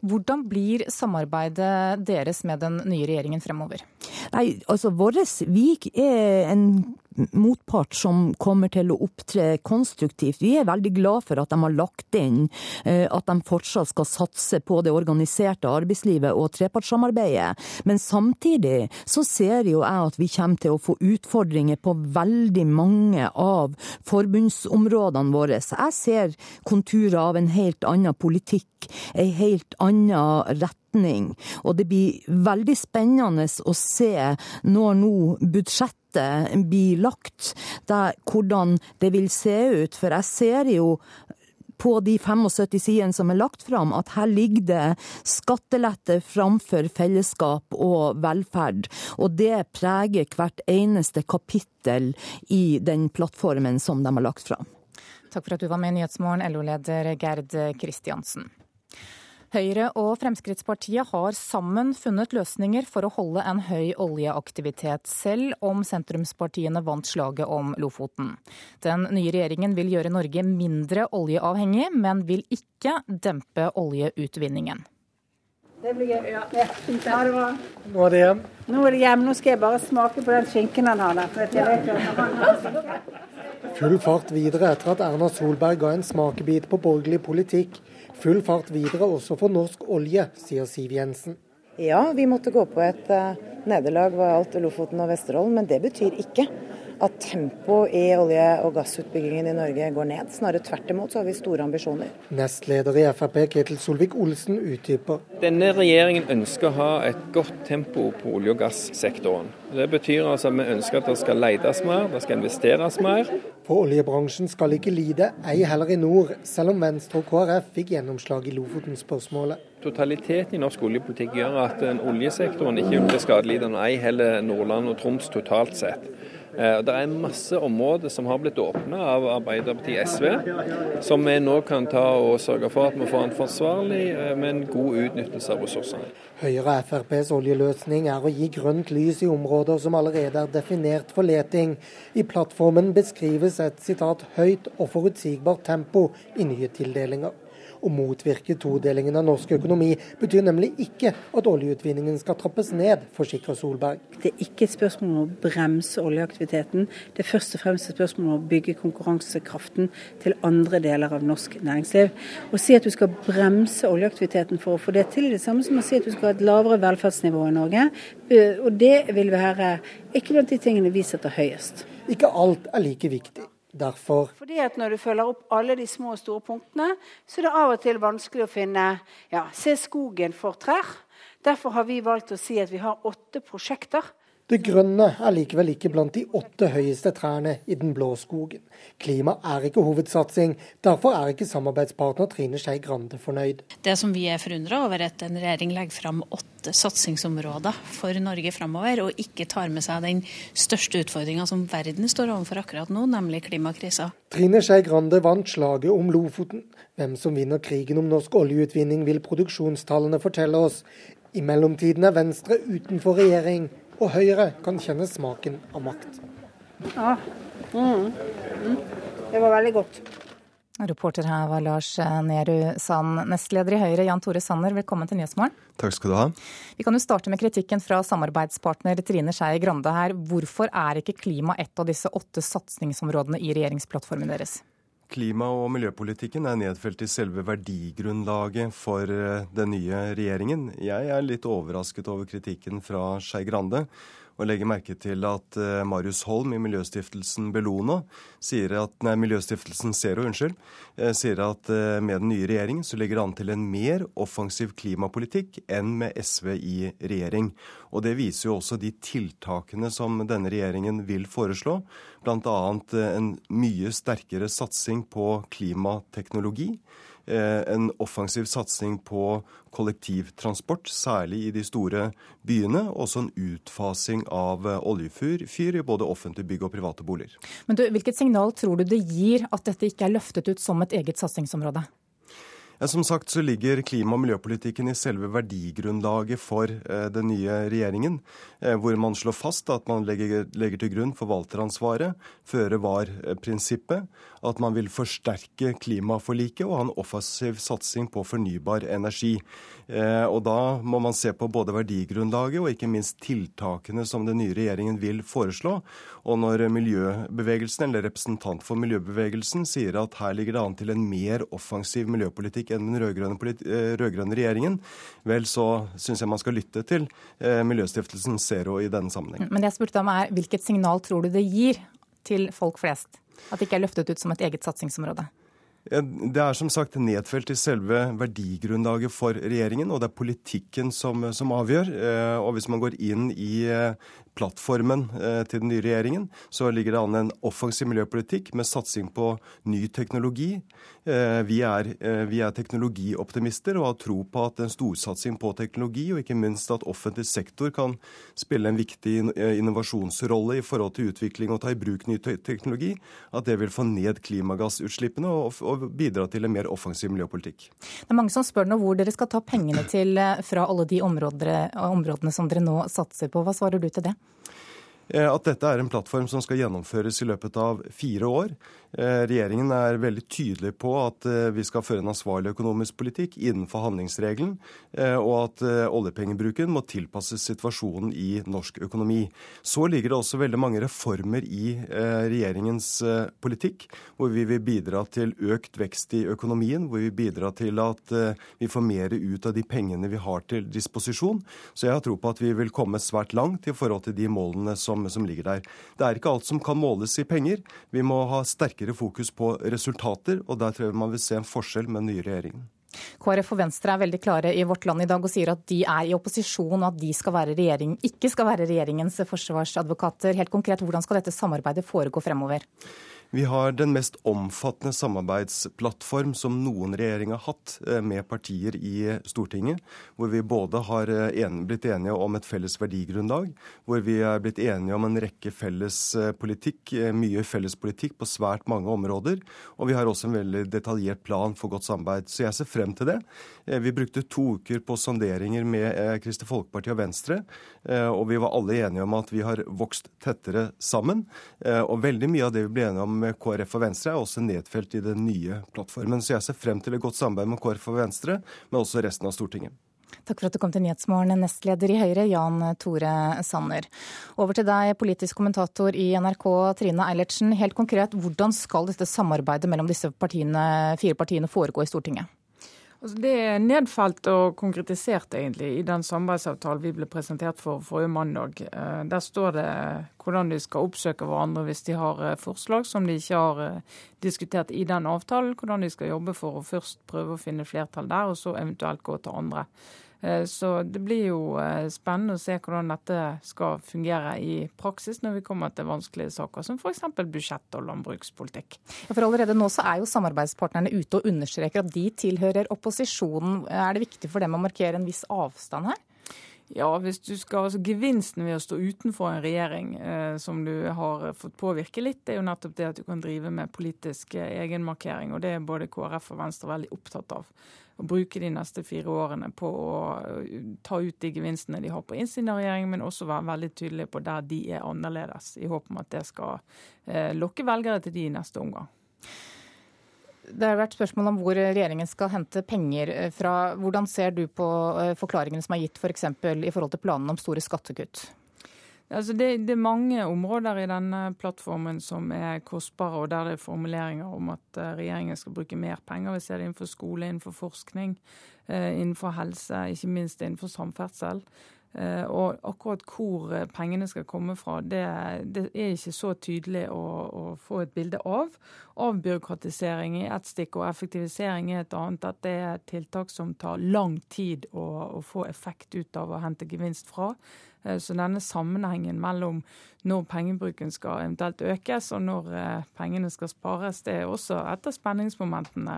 Hvordan blir samarbeidet deres med den nye regjeringen fremover? Nei, altså Våres Vik er en motpart som kommer til å opptre konstruktivt. Vi er veldig glad for at de har lagt inn eh, at de fortsatt skal satse på det organiserte arbeidslivet og trepartssamarbeidet. Men samtidig så ser jo jeg at vi kommer til å få utfordringer på veldig mange av forbundsområdene våre. Jeg ser konturer av en helt annen politikk, en helt annen retning. Og det blir veldig spennende å se når nå budsjettet blir lagt, hvordan det vil se ut. For jeg ser jo på de 75 sidene som er lagt fram, at her ligger det skattelette framfor fellesskap og velferd. Og det preger hvert eneste kapittel i den plattformen som de har lagt fram. Takk for at du var med i Nyhetsmorgen, LO-leder Gerd Kristiansen. Høyre og Fremskrittspartiet har sammen funnet løsninger for å holde en høy oljeaktivitet, selv om sentrumspartiene vant slaget om Lofoten. Den nye regjeringen vil gjøre Norge mindre oljeavhengig, men vil ikke dempe oljeutvinningen. Det blir gøy. Ja. ja. Ha det bra. Nå er det hjem. Nå er det hjem. Nå skal jeg bare smake på den skinken han har der. Full fart videre etter at Erna Solberg ga en smakebit på borgerlig politikk. Full fart videre også for norsk olje, sier Siv Jensen. Ja, vi måtte gå på et uh, nederlag ved alt Lofoten og Vesterålen, men det betyr ikke at tempoet i olje- og gassutbyggingen i Norge går ned. Snarere tvert imot så har vi store ambisjoner. Nestleder i Frp Ketil Solvik-Olsen utdyper. Denne regjeringen ønsker å ha et godt tempo på olje- og gassektoren. Det betyr altså at vi ønsker at det skal letes mer, det skal investeres mer. For oljebransjen skal ikke lide, ei heller i nord, selv om Venstre og KrF fikk gjennomslag i Lofoten-spørsmålet. Totaliteten i norsk oljepolitikk gjør at oljesektoren ikke er skadelidende, ei heller Nordland og Troms totalt sett. Eh, det er masse områder som har blitt åpna av Arbeiderpartiet SV, som vi nå kan ta og sørge for at vi får en forsvarlig, eh, men god utnyttelse av ressursene. Høyre og FrPs oljeløsning er å gi grønt lys i områder som allerede er definert for leting. I plattformen beskrives et sitat høyt og forutsigbart tempo i nye tildelinger. Å motvirke todelingen av norsk økonomi betyr nemlig ikke at oljeutvinningen skal trappes ned, forsikrer Solberg. Det er ikke et spørsmål om å bremse oljeaktiviteten, det er først og fremst et spørsmål om å bygge konkurransekraften til andre deler av norsk næringsliv. Å si at du skal bremse oljeaktiviteten for å få det til, er det samme som å si at du skal ha et lavere velferdsnivå i Norge. Og det vil være ikke blant de tingene vi setter høyest. Ikke alt er like viktig. Derfor Fordi at Når du følger opp alle de små og store punktene, så er det av og til vanskelig å finne ja, Se skogen for trær. Derfor har vi valgt å si at vi har åtte prosjekter Det grønne er likevel ikke blant de åtte høyeste trærne i den blå skogen. Klima er ikke hovedsatsing, derfor er ikke samarbeidspartner Trine Skei Grande fornøyd. Det som vi er forundra over, er at en regjering legger fram åtte satsingsområder for Norge framover, og ikke tar med seg den største utfordringa som verden står overfor akkurat nå, nemlig klimakrisa. Trine Skei Grande vant slaget om Lofoten. Hvem som vinner krigen om norsk oljeutvinning vil produksjonstallene fortelle oss. I mellomtiden er Venstre utenfor regjering, og Høyre kan kjenne smaken av makt. Ja. Mm. Mm. Det var veldig godt. Reporter her var Lars Nehru Sand. Nestleder i Høyre, Jan Tore Sanner, velkommen til Nyhetsmorgen. Takk skal du ha. Vi kan jo starte med kritikken fra samarbeidspartner Trine Skei Grande her. Hvorfor er ikke klima et av disse åtte satsingsområdene i regjeringsplattformen deres? Klima- og miljøpolitikken er nedfelt i selve verdigrunnlaget for eh, den nye regjeringen. Jeg er litt overrasket over kritikken fra Skei Grande. Og legger merke til at uh, Marius Holm i Miljøstiftelsen Bellona sier at, nei, Miljøstiftelsen Zero unnskyld, uh, sier at uh, med den nye regjeringen så ligger det an til en mer offensiv klimapolitikk enn med SV i regjering. Og Det viser jo også de tiltakene som denne regjeringen vil foreslå. Bl.a. en mye sterkere satsing på klimateknologi. Eh, en offensiv satsing på kollektivtransport, særlig i de store byene. Også en utfasing av eh, oljefyr i både offentlige bygg og private boliger. Men du, Hvilket signal tror du det gir at dette ikke er løftet ut som et eget satsingsområde? Ja, som sagt så ligger klima- og miljøpolitikken i selve verdigrunnlaget for eh, den nye regjeringen, eh, hvor man slår fast at man legger, legger til grunn forvalteransvaret, føre var-prinsippet, at man vil forsterke klimaforliket og ha en offensiv satsing på fornybar energi. Eh, og Da må man se på både verdigrunnlaget og ikke minst tiltakene som den nye regjeringen vil foreslå. Og når miljøbevegelsen, eller representant for miljøbevegelsen sier at her ligger det an til en mer offensiv miljøpolitikk enn den eh, rød-grønne regjeringen, vel så syns jeg man skal lytte til eh, Miljøstiftelsen Zero i denne sammenheng. Men det jeg spurte om er, Hvilket signal tror du det gir til folk flest? At det ikke er løftet ut som et eget satsingsområde? Det er som sagt nedfelt i selve verdigrunnlaget for regjeringen, og det er politikken som, som avgjør. Eh, og hvis man går inn i plattformen eh, til den nye regjeringen, så ligger det an en offensiv miljøpolitikk med satsing på ny teknologi. Eh, vi er, eh, vi er teknologioptimister og har tro på at en storsatsing på teknologi, og ikke minst at offentlig sektor kan spille en viktig innovasjonsrolle i forhold til utvikling og ta i bruk ny teknologi, at det vil få ned klimagassutslippene og, og bidra til en mer offensiv miljøpolitikk. Det er mange som spør nå hvor dere skal ta pengene til fra alle de områdene, områdene som dere nå satser på. Hva svarer du til det? Eh, at dette er en plattform som skal gjennomføres i løpet av fire år. Eh, regjeringen er veldig tydelig på at eh, vi skal føre en ansvarlig økonomisk politikk innenfor handlingsregelen, og at oljepengebruken må tilpasses situasjonen i norsk økonomi. Så ligger det også veldig mange reformer i regjeringens politikk, hvor vi vil bidra til økt vekst i økonomien, hvor vi bidrar til at vi får mer ut av de pengene vi har til disposisjon. Så jeg har tro på at vi vil komme svært langt i forhold til de målene som som, ligger der. Det er ikke alt som kan måles i penger. Vi må ha sterkere fokus på resultater, og der tror jeg man vil se en forskjell med den nye regjeringen. KrF og Venstre er veldig klare i Vårt Land i dag og sier at de er i opposisjon, og at de skal være regjering, ikke skal være regjeringens forsvarsadvokater. Helt konkret, hvordan skal dette samarbeidet foregå fremover? Vi har den mest omfattende samarbeidsplattform som noen regjering har hatt eh, med partier i Stortinget. Hvor vi både har en, blitt enige om et felles verdigrunnlag, hvor vi er blitt enige om en rekke felles eh, politikk, mye felles politikk på svært mange områder. Og vi har også en veldig detaljert plan for godt samarbeid. Så jeg ser frem til det. Vi brukte to uker på sonderinger med Kristelig Folkeparti og Venstre, og vi var alle enige om at vi har vokst tettere sammen. Og veldig mye av det vi ble enige om med KrF og Venstre er også nedfelt i den nye plattformen. Så jeg ser frem til et godt samarbeid med KrF og Venstre, men også resten av Stortinget. Takk for at du kom til Nyhetsmorgen, nestleder i Høyre, Jan Tore Sanner. Over til deg, politisk kommentator i NRK, Trine Eilertsen. Helt konkret, hvordan skal dette samarbeidet mellom disse partiene, fire partiene foregå i Stortinget? Altså det er nedfelt og konkretisert egentlig i den samarbeidsavtalen vi ble presentert for forrige mandag. Eh, der står det hvordan de skal oppsøke hverandre hvis de har eh, forslag som de ikke har eh, diskutert i den avtalen. Hvordan de skal jobbe for å først prøve å finne flertall der, og så eventuelt gå til andre. Eh, så det blir jo eh, spennende å se hvordan dette skal fungere i praksis når vi kommer til vanskelige saker som f.eks. budsjett og landbrukspolitikk. For allerede nå så er jo samarbeidspartnerne ute og understreker at de tilhører opposisjonen. Er det viktig for dem å markere en viss avstand her? Ja, hvis du skal, altså Gevinsten ved å stå utenfor en regjering eh, som du har fått påvirke litt, det er jo nettopp det at du kan drive med politisk eh, egenmarkering. og Det er både KrF og Venstre veldig opptatt av. Å bruke de neste fire årene på å eh, ta ut de gevinstene de har på innsiden av regjeringen, men også være veldig tydelige på der de er annerledes, i håp om at det skal eh, lokke velgere til de i neste omgang. Det har vært spørsmål om hvor regjeringen skal hente penger eh, fra. Hvordan ser du på eh, forklaringene som er gitt f.eks. For i forhold til planene om store skattekutt? Altså det, det, er mange områder i denne plattformen som er kostbare, og der det er formuleringer om at eh, regjeringen skal bruke mer penger. Vi ser det innenfor skole, innenfor forskning, innenfor helse, ikke minst innenfor samferdsel. Eh, og akkurat hvor eh, pengene skal komme fra, det, det er ikke så tydelig å, å, få et bilde av. Avbyråkratisering i ett stikk og effektivisering i et annet. At det er tiltak som tar lang tid å, å få effekt ut av å hente gevinst fra. Eh, så denne sammenhengen mellom når pengebruken skal eventuelt økes og når pengene skal spares, det er også et av spenningsmomentene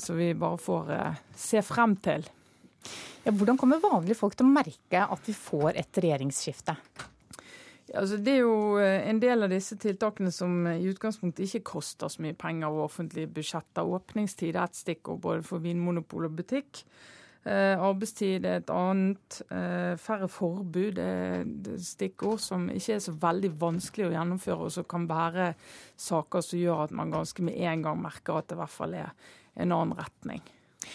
som vi bare får se frem til. Ja, hvordan kommer vanlige folk til å merke at vi får et regjeringsskifte? Altså, det er jo eh, en del av disse tiltakene som i utgangspunktet ikke koster så mye penger over offentlige budsjetter. Åpningstid er ett stikkord både for vinmonopol og butikk. Eh, arbeidstid er et annet. Eh, færre forbud er stikkord som ikke er så veldig vanskelig å gjennomføre, og som kan være saker som gjør at man ganske med en gang merker at det i hvert fall er en annen retning.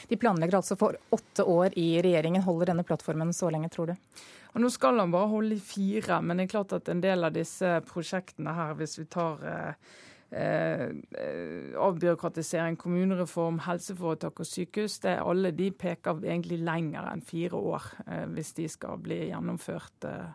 De planlegger altså for åtte år i regjeringen. Holder denne plattformen så lenge, tror du? Og nå skal han bare holde i fire, men det er klart at en del av disse prosjektene her, hvis vi tar eh, avbyråkratisering, kommunereform, helseforetak og sykehus, det er alle de peker egentlig lenger enn fire år eh, hvis de skal bli gjennomført. Eh,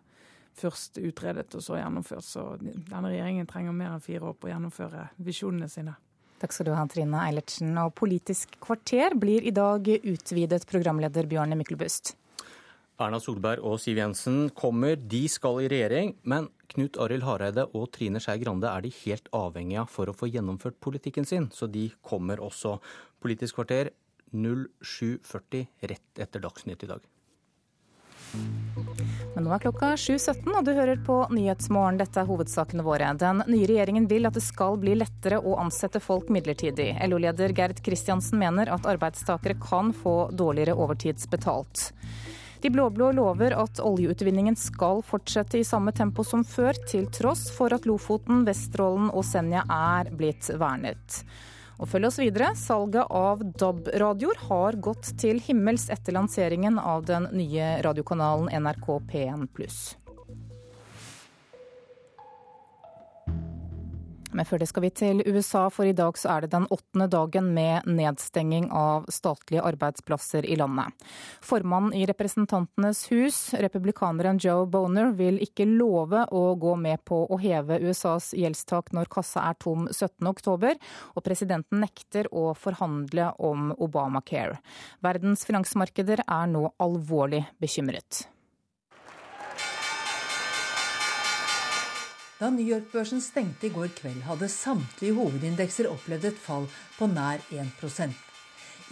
først utredet og så gjennomført. Så denne regjeringen trenger mer enn fire år på å gjennomføre visjonene sine. Takk skal du ha, Trine Eilertsen. Og Politisk kvarter blir i dag utvidet, programleder Bjørne Myklebust. Erna Solberg og Siv Jensen kommer, de skal i regjering. Men Knut Arild Hareide og Trine Skei Grande er de helt avhengige av for å få gjennomført politikken sin. Så de kommer også. Politisk kvarter 07.40 rett etter Dagsnytt i dag. Men nå er klokka 7.17 og du hører på Nyhetsmorgen. Dette er hovedsakene våre. Den nye regjeringen vil at det skal bli lettere å ansette folk midlertidig. LO-leder Gerd Kristiansen mener at arbeidstakere kan få dårligere overtidsbetalt. De blå-blå lover at oljeutvinningen skal fortsette i samme tempo som før, til tross for at Lofoten, Vesterålen og Senja er blitt vernet. Og følg oss videre. Salget av DAB-radioer har gått til himmels etter lanseringen av den nye radiokanalen NRK P1 Men før det skal vi til USA, for i dag så er det den åttende dagen med nedstenging av statlige arbeidsplasser i landet. Formannen i Representantenes hus, republikaneren Joe Boner, vil ikke love å gå med på å heve USAs gjeldstak når kassa er tom 17.10, og presidenten nekter å forhandle om Obamacare. Verdens finansmarkeder er nå alvorlig bekymret. Da New York-børsen stengte i går kveld, hadde samtlige hovedindekser opplevd et fall på nær 1%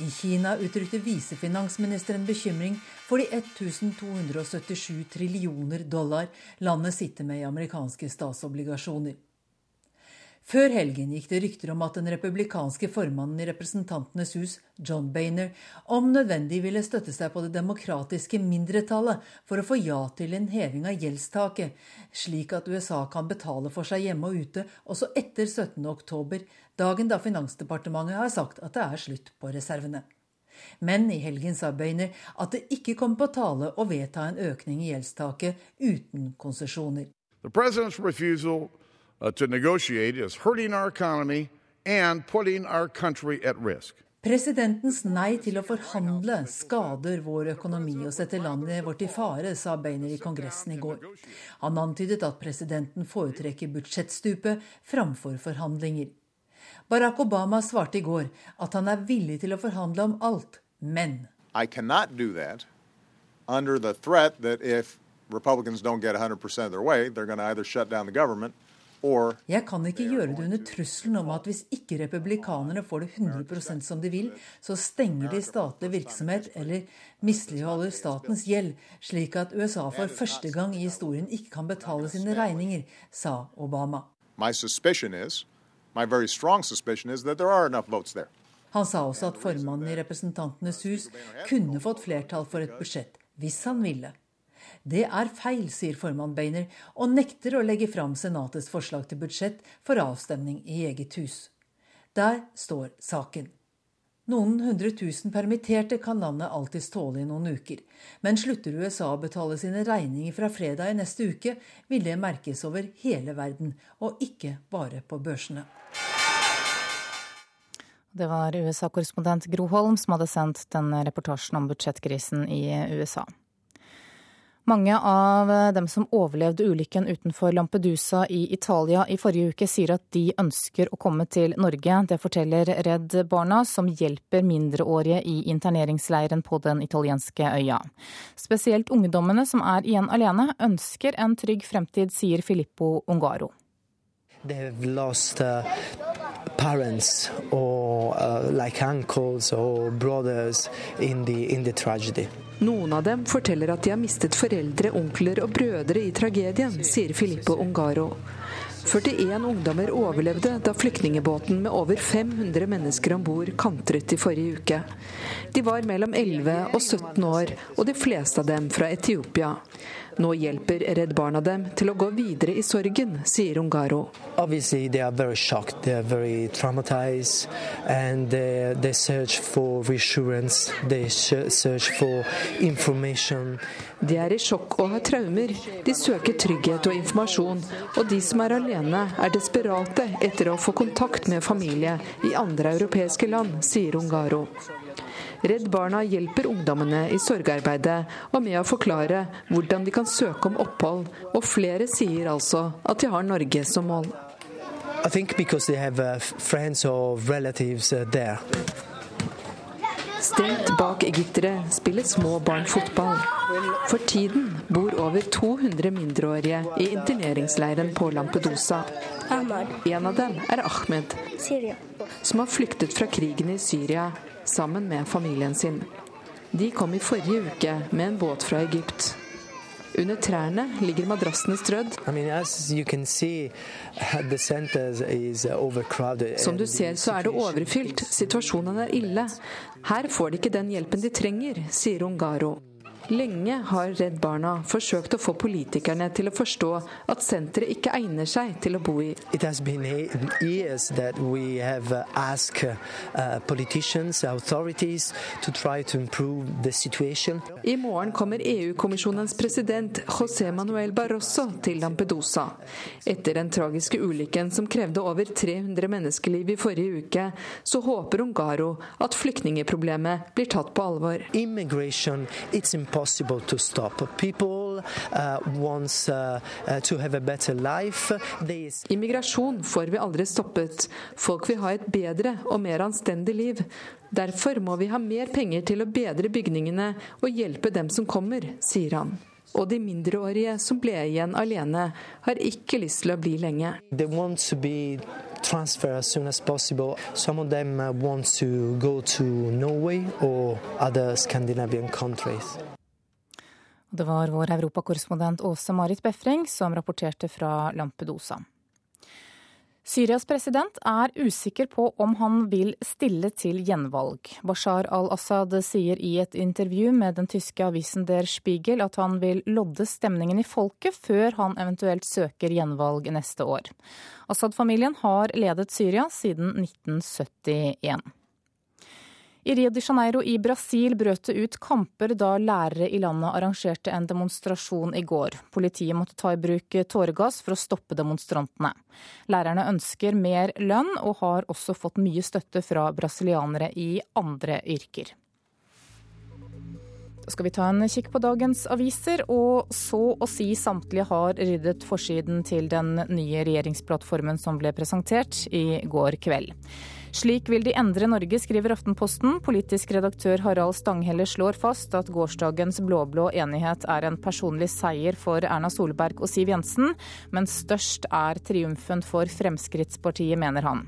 I Kina uttrykte visefinansministeren bekymring for de 1277 trillioner dollar landet sitter med i amerikanske statsobligasjoner. Før helgen gikk det rykter om at den republikanske formannen i Representantenes hus, John Bainer, om nødvendig ville støtte seg på det demokratiske mindretallet for å få ja til en heving av gjeldstaket, slik at USA kan betale for seg hjemme og ute også etter 17. oktober, dagen da Finansdepartementet har sagt at det er slutt på reservene. Men i helgen sa Bainer at det ikke kom på tale å vedta en økning i gjeldstaket uten konsesjoner. President's refusal to negotiate is hurting our economy and putting our country at risk. Presidentens nei til å forhandle skader vår økonomi og setter landet vårt i fare, sa Bainer i Kongressen i går. Han antydet at presidenten foretrekker budsjettstupet framfor forhandlinger. Barack Obama svarte i går at han er villig til å forhandle om alt, men I cannot do that under the threat that if Republicans don't get 100% of their way, they're going to either shut down the government Jeg kan ikke gjøre det under trusselen om at hvis ikke republikanerne får det 100% som de vil, så stenger de statlig virksomhet eller misligholder statens gjeld, slik at USA for første gang i historien ikke kan betale sine regninger, sa Obama. Han sa også at formannen i Representantenes hus kunne fått flertall for et budsjett hvis han ville. Det er feil, sier formann Bainer, og nekter å legge fram Senatets forslag til budsjett for avstemning i eget hus. Der står saken. Noen hundre tusen permitterte kan landet alltids tåle i noen uker. Men slutter USA å betale sine regninger fra fredag i neste uke, vil det merkes over hele verden, og ikke bare på børsene. Det var USA-korrespondent Gro Holm som hadde sendt denne reportasjen om budsjettkrisen i USA. Mange av dem som overlevde ulykken utenfor Lampedusa i Italia i forrige uke, sier at de ønsker å komme til Norge. Det forteller Redd Barna, som hjelper mindreårige i interneringsleiren på den italienske øya. Spesielt ungdommene som er igjen alene, ønsker en trygg fremtid, sier Filippo Ungaro. Lost uh, parents or uh, like uncles or brothers in the, in the tragedy. Noen av dem forteller at de har mistet foreldre, onkler og brødre i tragedien, sier Filippo Ungaro. 41 ungdommer overlevde da flyktningebåten med over 500 mennesker om bord kantret i forrige uke. De var mellom 11 og 17 år, og de fleste av dem fra Etiopia. Nå hjelper Redd Barna dem til å gå videre i sorgen, sier Ungaro. Obviously, they are very shocked. They are very traumatized, and they, they search for reassurance. They search for information. De er i sjokk og har traumer. De søker trygghet og informasjon. Og de som er alene, er desperate etter å få kontakt med familie i andre europeiske land, sier Ungaro. Redd Barna hjelper ungdommene i sorgarbeidet og med å forklare hvordan de kan søke om opphold, og flere sier altså at de har Norge som mål. I think because they have uh, friends or relatives uh, there. Stengt bak egyptere spiller små barn fotball. For tiden bor over 200 mindreårige i interneringsleiren på Lampedusa. En av dem er Ahmed, som har flyktet fra krigen i Syria sammen med familien sin. De kom i forrige uke med en båt fra Egypt. Under trærne ligger madrassene strødd. Som du ser, så er det overfylt. Situasjonen er ille. Her får de ikke den hjelpen de trenger, sier Ungaro. Lenge har Redd Barna forsøkt å få politikerne til å forstå at senteret ikke egner seg til å bo i. Uh, I morgen kommer EU-kommisjonens president José Manuel Barroso til Lampedusa. Etter den tragiske ulykken som krevde over 300 menneskeliv i forrige uke, så håper Ungaro at flyktningeproblemet blir tatt på alvor. Immigration, it's impossible to stop. People uh, wants uh, uh to have a better life. Is... Immigrasjon får vi aldri stoppet. Folk vil ha et bedre og mer anstendig liv. Derfor må vi ha mer penger til å bedre bygningene og hjelpe dem som kommer, sier han. Og de mindreårige som ble igjen alene, har ikke lyst til å bli lenge. They want to be transfer as soon as possible. Some of them uh, want to go to Norway or other Scandinavian countries. Det var vår europakorrespondent Åse Marit Befring som rapporterte fra Lampedusa. Syrias president er usikker på om han vil stille til gjenvalg. Bashar al-Assad sier i et intervju med den tyske avisen Der Spiegel at han vil lodde stemningen i folket før han eventuelt søker gjenvalg neste år. Assad-familien har ledet Syria siden 1971. I Rio de Janeiro i Brasil brøt det ut kamper da lærere i landet arrangerte en demonstrasjon i går. Politiet måtte ta i bruk tåregass for å stoppe demonstrantene. Lærerne ønsker mer lønn, og har også fått mye støtte fra brasilianere i andre yrker. Da skal vi ta en kikk på dagens aviser, og så å si samtlige har ryddet forsiden til den nye regjeringsplattformen som ble presentert i går kveld. Slik vil de endre Norge, skriver Aftenposten. Politisk redaktør Harald Stanghelle slår fast at gårsdagens blå-blå enighet er en personlig seier for Erna Solberg og Siv Jensen, men størst er triumfen for Fremskrittspartiet, mener han.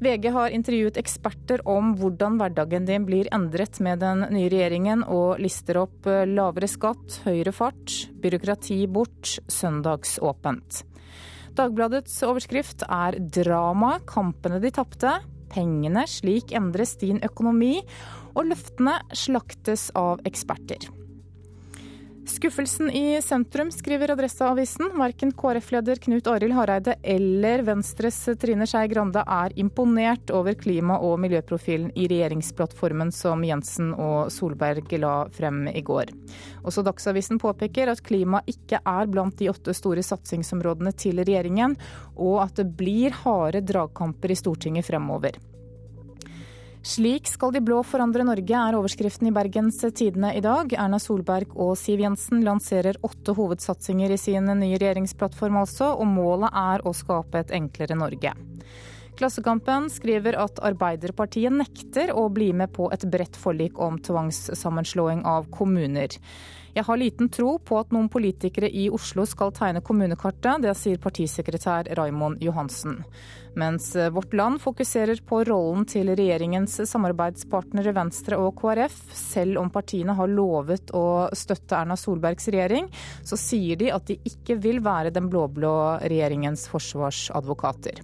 VG har intervjuet eksperter om hvordan hverdagen din blir endret med den nye regjeringen, og lister opp eh, lavere skatt, høyere fart, byråkrati bort, søndagsåpent. Dagbladets overskrift er 'Drama kampene de tapte'. Pengene, slik endres din økonomi. Og løftene slaktes av eksperter. Skuffelsen i sentrum, skriver Adresseavisen. Verken KrF-leder Knut Arild Hareide eller Venstres Trine Skei Grande er imponert over klima- og miljøprofilen i regjeringsplattformen som Jensen og Solberg la frem i går. Også Dagsavisen påpeker at klima ikke er blant de åtte store satsingsområdene til regjeringen, og at det blir harde dragkamper i Stortinget fremover. Slik skal de blå forandre Norge, er overskriften i Bergens Tidende i dag. Erna Solberg og Siv Jensen lanserer åtte hovedsatsinger i sin nye regjeringsplattform altså, og målet er å skape et enklere Norge. Klassekampen skriver at Arbeiderpartiet nekter å bli med på et bredt forlik om tvangssammenslåing av kommuner. Jeg har liten tro på at noen politikere i Oslo skal tegne kommunekartet, det sier partisekretær Raimond Johansen. Mens Vårt Land fokuserer på rollen til regjeringens samarbeidspartnere Venstre og KrF. Selv om partiene har lovet å støtte Erna Solbergs regjering, så sier de at de ikke vil være den blå-blå regjeringens forsvarsadvokater.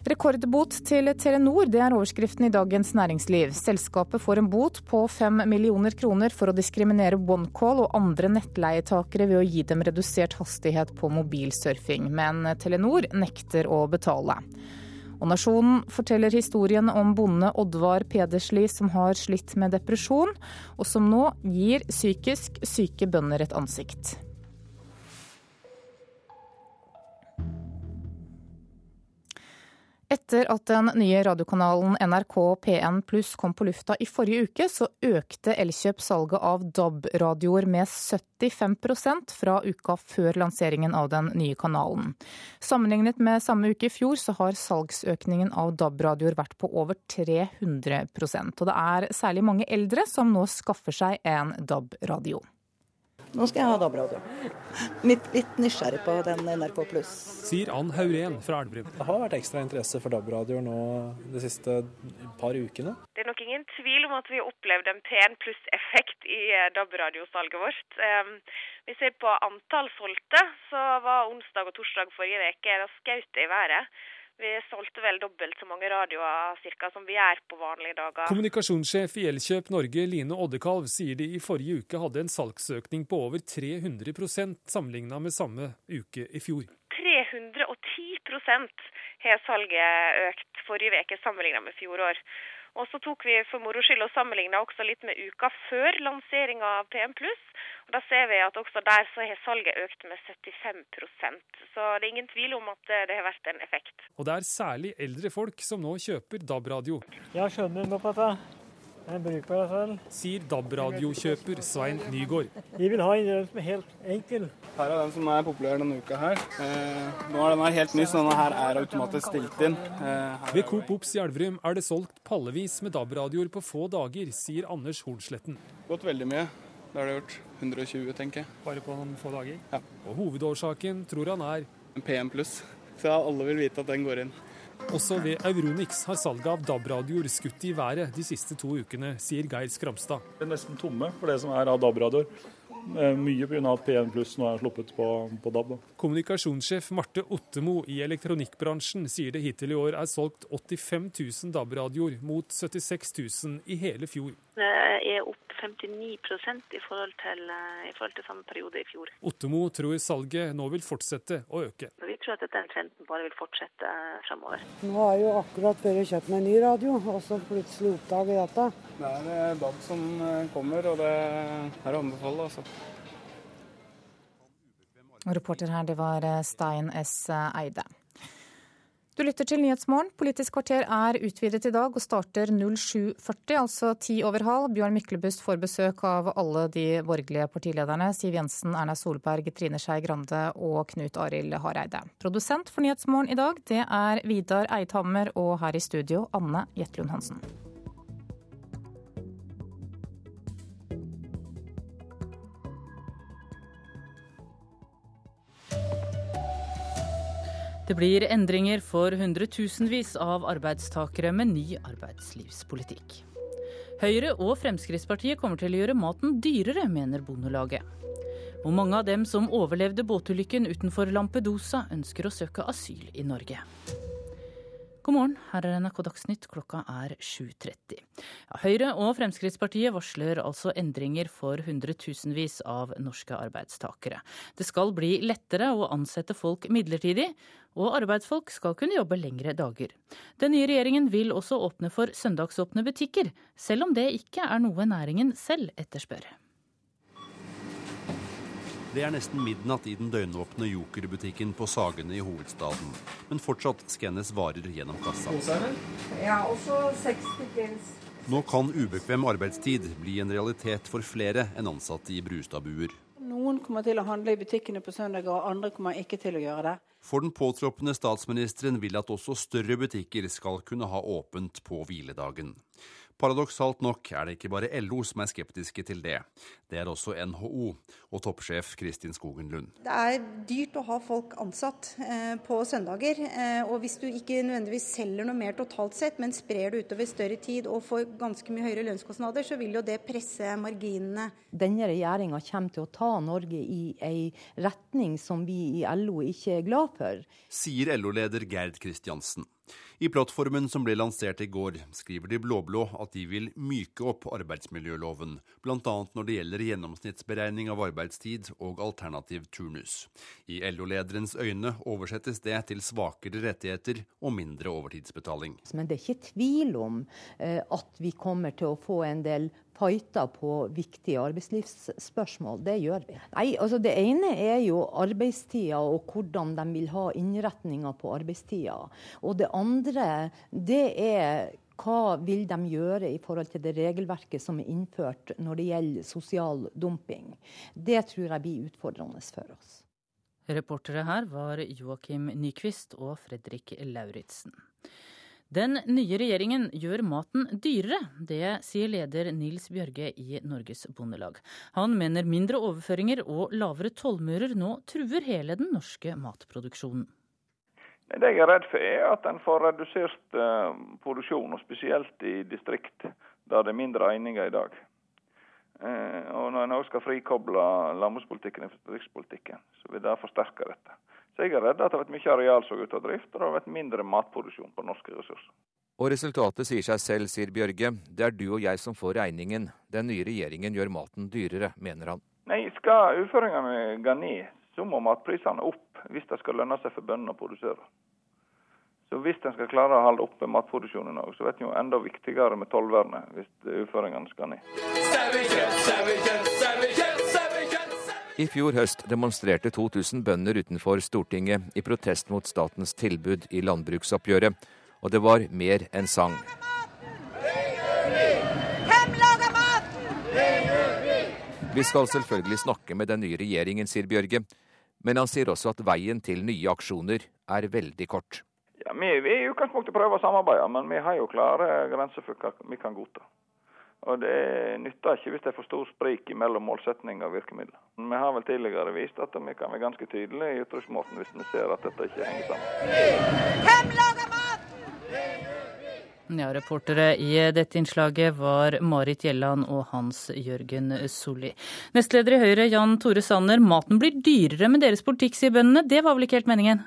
Rekordbot til Telenor, det er overskriften i Dagens Næringsliv. Selskapet får en bot på fem millioner kroner for å diskriminere OneCall og andre nettleietakere ved å gi dem redusert hastighet på mobilsurfing, men Telenor nekter å betale. Og Nasjonen forteller historien om bonde Oddvar Pedersli som har slitt med depresjon, og som nå gir psykisk syke bønder et ansikt. Etter at den nye radiokanalen NRK P1 Pluss kom på lufta i forrige uke, så økte Elkjøp salget av DAB-radioer med 75% fra uka før lanseringen av den nye kanalen. Sammenlignet med samme uke i fjor, så har salgsøkningen av DAB-radioer vært på over 300% Og det er særlig mange eldre som nå skaffer seg en DAB-radio. Nå skal jeg ha DAB-radio. Litt, litt, nysgjerrig på den NRK pluss. Sier Ann Hauren fra Elverum. Det har vært ekstra interesse for DAB-radioer nå de siste par ukene. Det er nok ingen tvil om at vi har opplevd en P1 pluss-effekt i eh, DAB-radiosalget vårt. Vi ser på antall solgte, så var onsdag og torsdag forrige uke da skjøt det i været. Vi solgte vel dobbelt så mange radioer cirka, som vi gjør på vanlige dager. Kommunikasjonssjef i Elkjøp Norge Line Oddekalv sier de i forrige uke hadde en salgsøkning på over 300% sammenligna med samme uke i fjor. 310% har salget økt forrige uke sammenligna med fjorår. Og så tok vi for moro skyld og sammenligna også litt med uka før lanseringa av PM+. Og Da ser vi at også der så har salget økt med 75% Så det er ingen tvil om at det har vært en effekt. Og det er særlig eldre folk som nå kjøper DAB-radio. Jeg skjønner nok dette. En brukbar selv. Sier DAB-radiokjøper Svein Nygård. Vi vil ha en som er helt enkel. Her er den som er populær denne uka her. Eh, nå er den her helt ny, så denne her er automatisk stilt inn. Eh, Ved Coop Ops i Elverum er det solgt pallevis med DAB-radioer på få dager, sier Anders Hornsletten. Gått veldig mye. Det har det gjort. 120, tenker jeg. Bare på noen få dager? Ja. Og hovedårsaken tror han er En PM pluss. Så alle vil vite at den går inn. Også ved Euronix har salget av DAB-radioer skutt i været de siste to ukene, sier Geir Skramstad. Det er nesten tomme for det som er av DAB-radioer. Mye pga. at P1 Pluss nå er sluppet på, på DAB. Da. Kommunikasjonssjef Marte Ottemo i elektronikkbransjen sier det hittil i år er solgt 85 000 DAB-radioer, mot 76 000 i hele fjor. Det er opp 59% i forhold, til, i forhold til samme periode i fjor. Ottemo tror salget nå vil fortsette å øke. Vi tror at den trenden bare vil fortsette fremover. Nå har jeg jo akkurat før jeg kjøpt meg en ny radio, og så plutselig oppdager dette. Det er DAB som kommer, og det er å anbefale, altså. Reporter her, det var Stein S. Eide. Du lytter til Nyhetsmorgen. Politisk kvarter er utvidet i dag og starter 07.40, altså ti over halv. Bjørn Myklebust får besøk av alle de borgerlige partilederne. Siv Jensen, Erna Solberg, Trine Skei Grande og Knut Arild Hareide. Produsent for Nyhetsmorgen i dag, det er Vidar Eidhammer, og her i studio Anne Jetlund Hansen. Det blir endringer for hundretusenvis av arbeidstakere med ny arbeidslivspolitikk. Høyre og Fremskrittspartiet kommer til å gjøre maten dyrere, mener Bondelaget. Og mange av dem som overlevde båtulykken utenfor Lampedusa, ønsker å søke asyl i Norge. God morgen, her er NRK Dagsnytt, klokka er 7.30. Ja, Høyre og Fremskrittspartiet varsler altså endringer for hundretusenvis av norske arbeidstakere. Det skal bli lettere å ansette folk midlertidig, og arbeidsfolk skal kunne jobbe lengre dager. Den nye regjeringen vil også åpne for søndagsåpne butikker, selv om det ikke er noe næringen selv etterspør. Det er nesten midnatt i den døgnåpne Joker-butikken på Sagene i hovedstaden. Men fortsatt skannes varer gjennom kassa. Ja, også 60 pils. Nå kan ubekvem arbeidstid bli en realitet for flere enn ansatte i Brustadbuer. Noen kommer til å handle i butikkene på søndager, og andre kommer ikke til å gjøre det. For den påtroppende statsministeren vil at også større butikker skal kunne ha åpent på hviledagen. Paradoksalt nok er det ikke bare LO som er skeptiske til det. Det er også NHO og toppsjef Kristin Skogen Lund. Det er dyrt å ha folk ansatt eh, på søndager. Eh, og hvis du ikke nødvendigvis selger noe mer totalt sett, men sprer det utover større tid og får ganske mye høyere lønnskostnader, så vil jo det presse marginene. Denne regjeringa kommer til å ta Norge i ei retning som vi i LO ikke er glad for. Sier LO-leder Gerd Kristiansen. I plattformen som ble lansert i går, skriver de blå-blå at de vil myke opp arbeidsmiljøloven, bl.a. når det gjelder gjennomsnittsberegning av arbeidstid og alternativ turnus. I LO-lederens øyne oversettes det til svakere rettigheter og mindre overtidsbetaling. Men det er ikke tvil om eh, at vi kommer til å få en del fighter på viktige arbeidslivsspørsmål. Det gjør vi. Nei, altså Det ene er jo arbeidstida og hvordan de vil ha innretninga på arbeidstida. Og det andre det er hva vil de gjøre i forhold til det regelverket som er innført når det gjelder sosial dumping? Det tror jeg blir utfordrende for oss. Reportere her var Joakim Nyquist og Fredrik Lauritzen. Den nye regjeringen gjør maten dyrere. Det sier leder Nils Bjørge i Norges Bondelag. Han mener mindre overføringer og lavere tollmurer nå truer hele den norske matproduksjonen. Det jeg er redd for, er at en får redusert uh, produksjon, og spesielt i distrikt der det er mindre eininger i dag. Uh, og Når en òg skal frikoble landbrukspolitikken fra distriktspolitikken, så vil det forsterke dette. Så jeg er redd at det har vært mye areal som går ut av drift, og det har vært mindre matproduksjon på norske ressurser. Og resultatet sier seg selv, sier Bjørge. Det er du og jeg som får regningen. Den nye regjeringen gjør maten dyrere, mener han. Nei, skal uføringene gå ned, så må matprisene opp hvis det skal lønne seg for bøndene å produsere. Så hvis en skal klare å holde oppe matproduksjonen òg, så blir det jo enda viktigere med tollvernet hvis uføringene skal ned. I fjor høst demonstrerte 2000 bønder utenfor Stortinget i protest mot statens tilbud i landbruksoppgjøret, og det var mer enn sang. Hvem lager maten? Vi skal selvfølgelig snakke med den nye regjeringen, sier Bjørge. Men han sier også at veien til nye aksjoner er veldig kort. Ja, Vi vil i utgangspunktet prøve å samarbeide, men vi har jo klare grenser for hva vi kan godta. Og Det nytter ikke hvis det er for stor sprik mellom målsetning og virkemidler. Vi har vel tidligere vist at vi kan være ganske tydelige i uttrykksmåten hvis vi ser at dette ikke henger sammen. Hvem lager maten? Ja, Reportere i dette innslaget var Marit Gjelland og Hans Jørgen Solli. Nestleder i Høyre Jan Tore Sanner, maten blir dyrere med deres politikk, sier bøndene. Det var vel ikke helt meningen?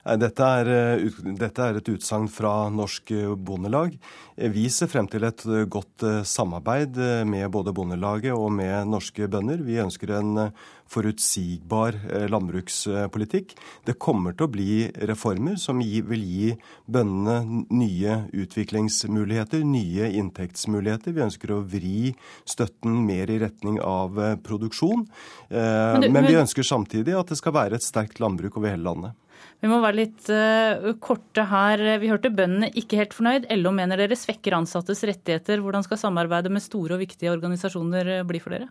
Dette er, eh, dette er, et utsagn fra Norsk Bondelag. Vi ser frem til et godt eh, samarbeid eh, med både Bondelaget og med norske bønder. Vi ønsker en forutsigbar landbrukspolitikk. Det kommer til å bli reformer som vil gi bøndene nye utviklingsmuligheter, nye inntektsmuligheter. Vi ønsker å vri støtten mer i retning av produksjon. Men, du, men vi ønsker samtidig at det skal være et sterkt landbruk over hele landet. Vi må være litt uh, korte her. Vi hørte bøndene ikke helt fornøyd. LO mener dere svekker ansattes rettigheter. Hvordan skal samarbeidet med store og viktige organisasjoner eh, bli for dere?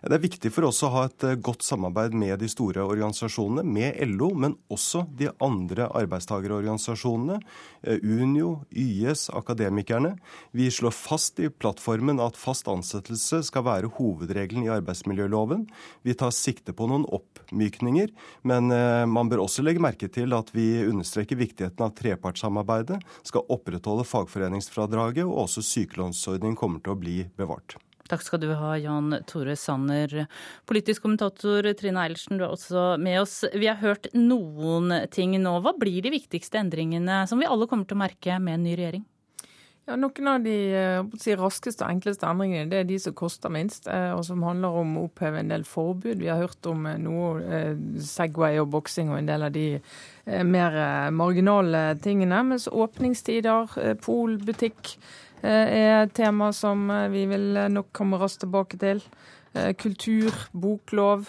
Det er viktig for oss å ha et eh, godt samarbeid med de store organisasjonene, med LO, men også de andre arbeidstagerorganisasjonene. Unio, YS, Akademikerne. Vi slår fast i plattformen at fast ansettelse skal være hovedregelen i arbeidsmiljøloven. Vi tar sikte på noen oppmykninger, men man bør også legge merke til at vi understreker viktigheten av trepartssamarbeidet, skal opprettholde fagforeningsfradraget, og også sykelønnsordningen kommer til å bli bevart. Takk skal du ha, Jan Tore Sanner. Politisk kommentator Trine Eilertsen, du er også med oss. Vi har hørt noen ting nå. Hva blir de viktigste endringene som vi alle kommer til å merke med en ny regjering? Ja, Noen av de eh, si, raskeste og enkleste endringene det er de som koster minst, eh, og som handler om å oppheve en del forbud. Vi har hørt om eh, noe Segway og boksing og en del av de mer marginale tingene. Mens åpningstider, polbutikk er et tema som vi vil nok komme raskt tilbake til. Kultur, boklov,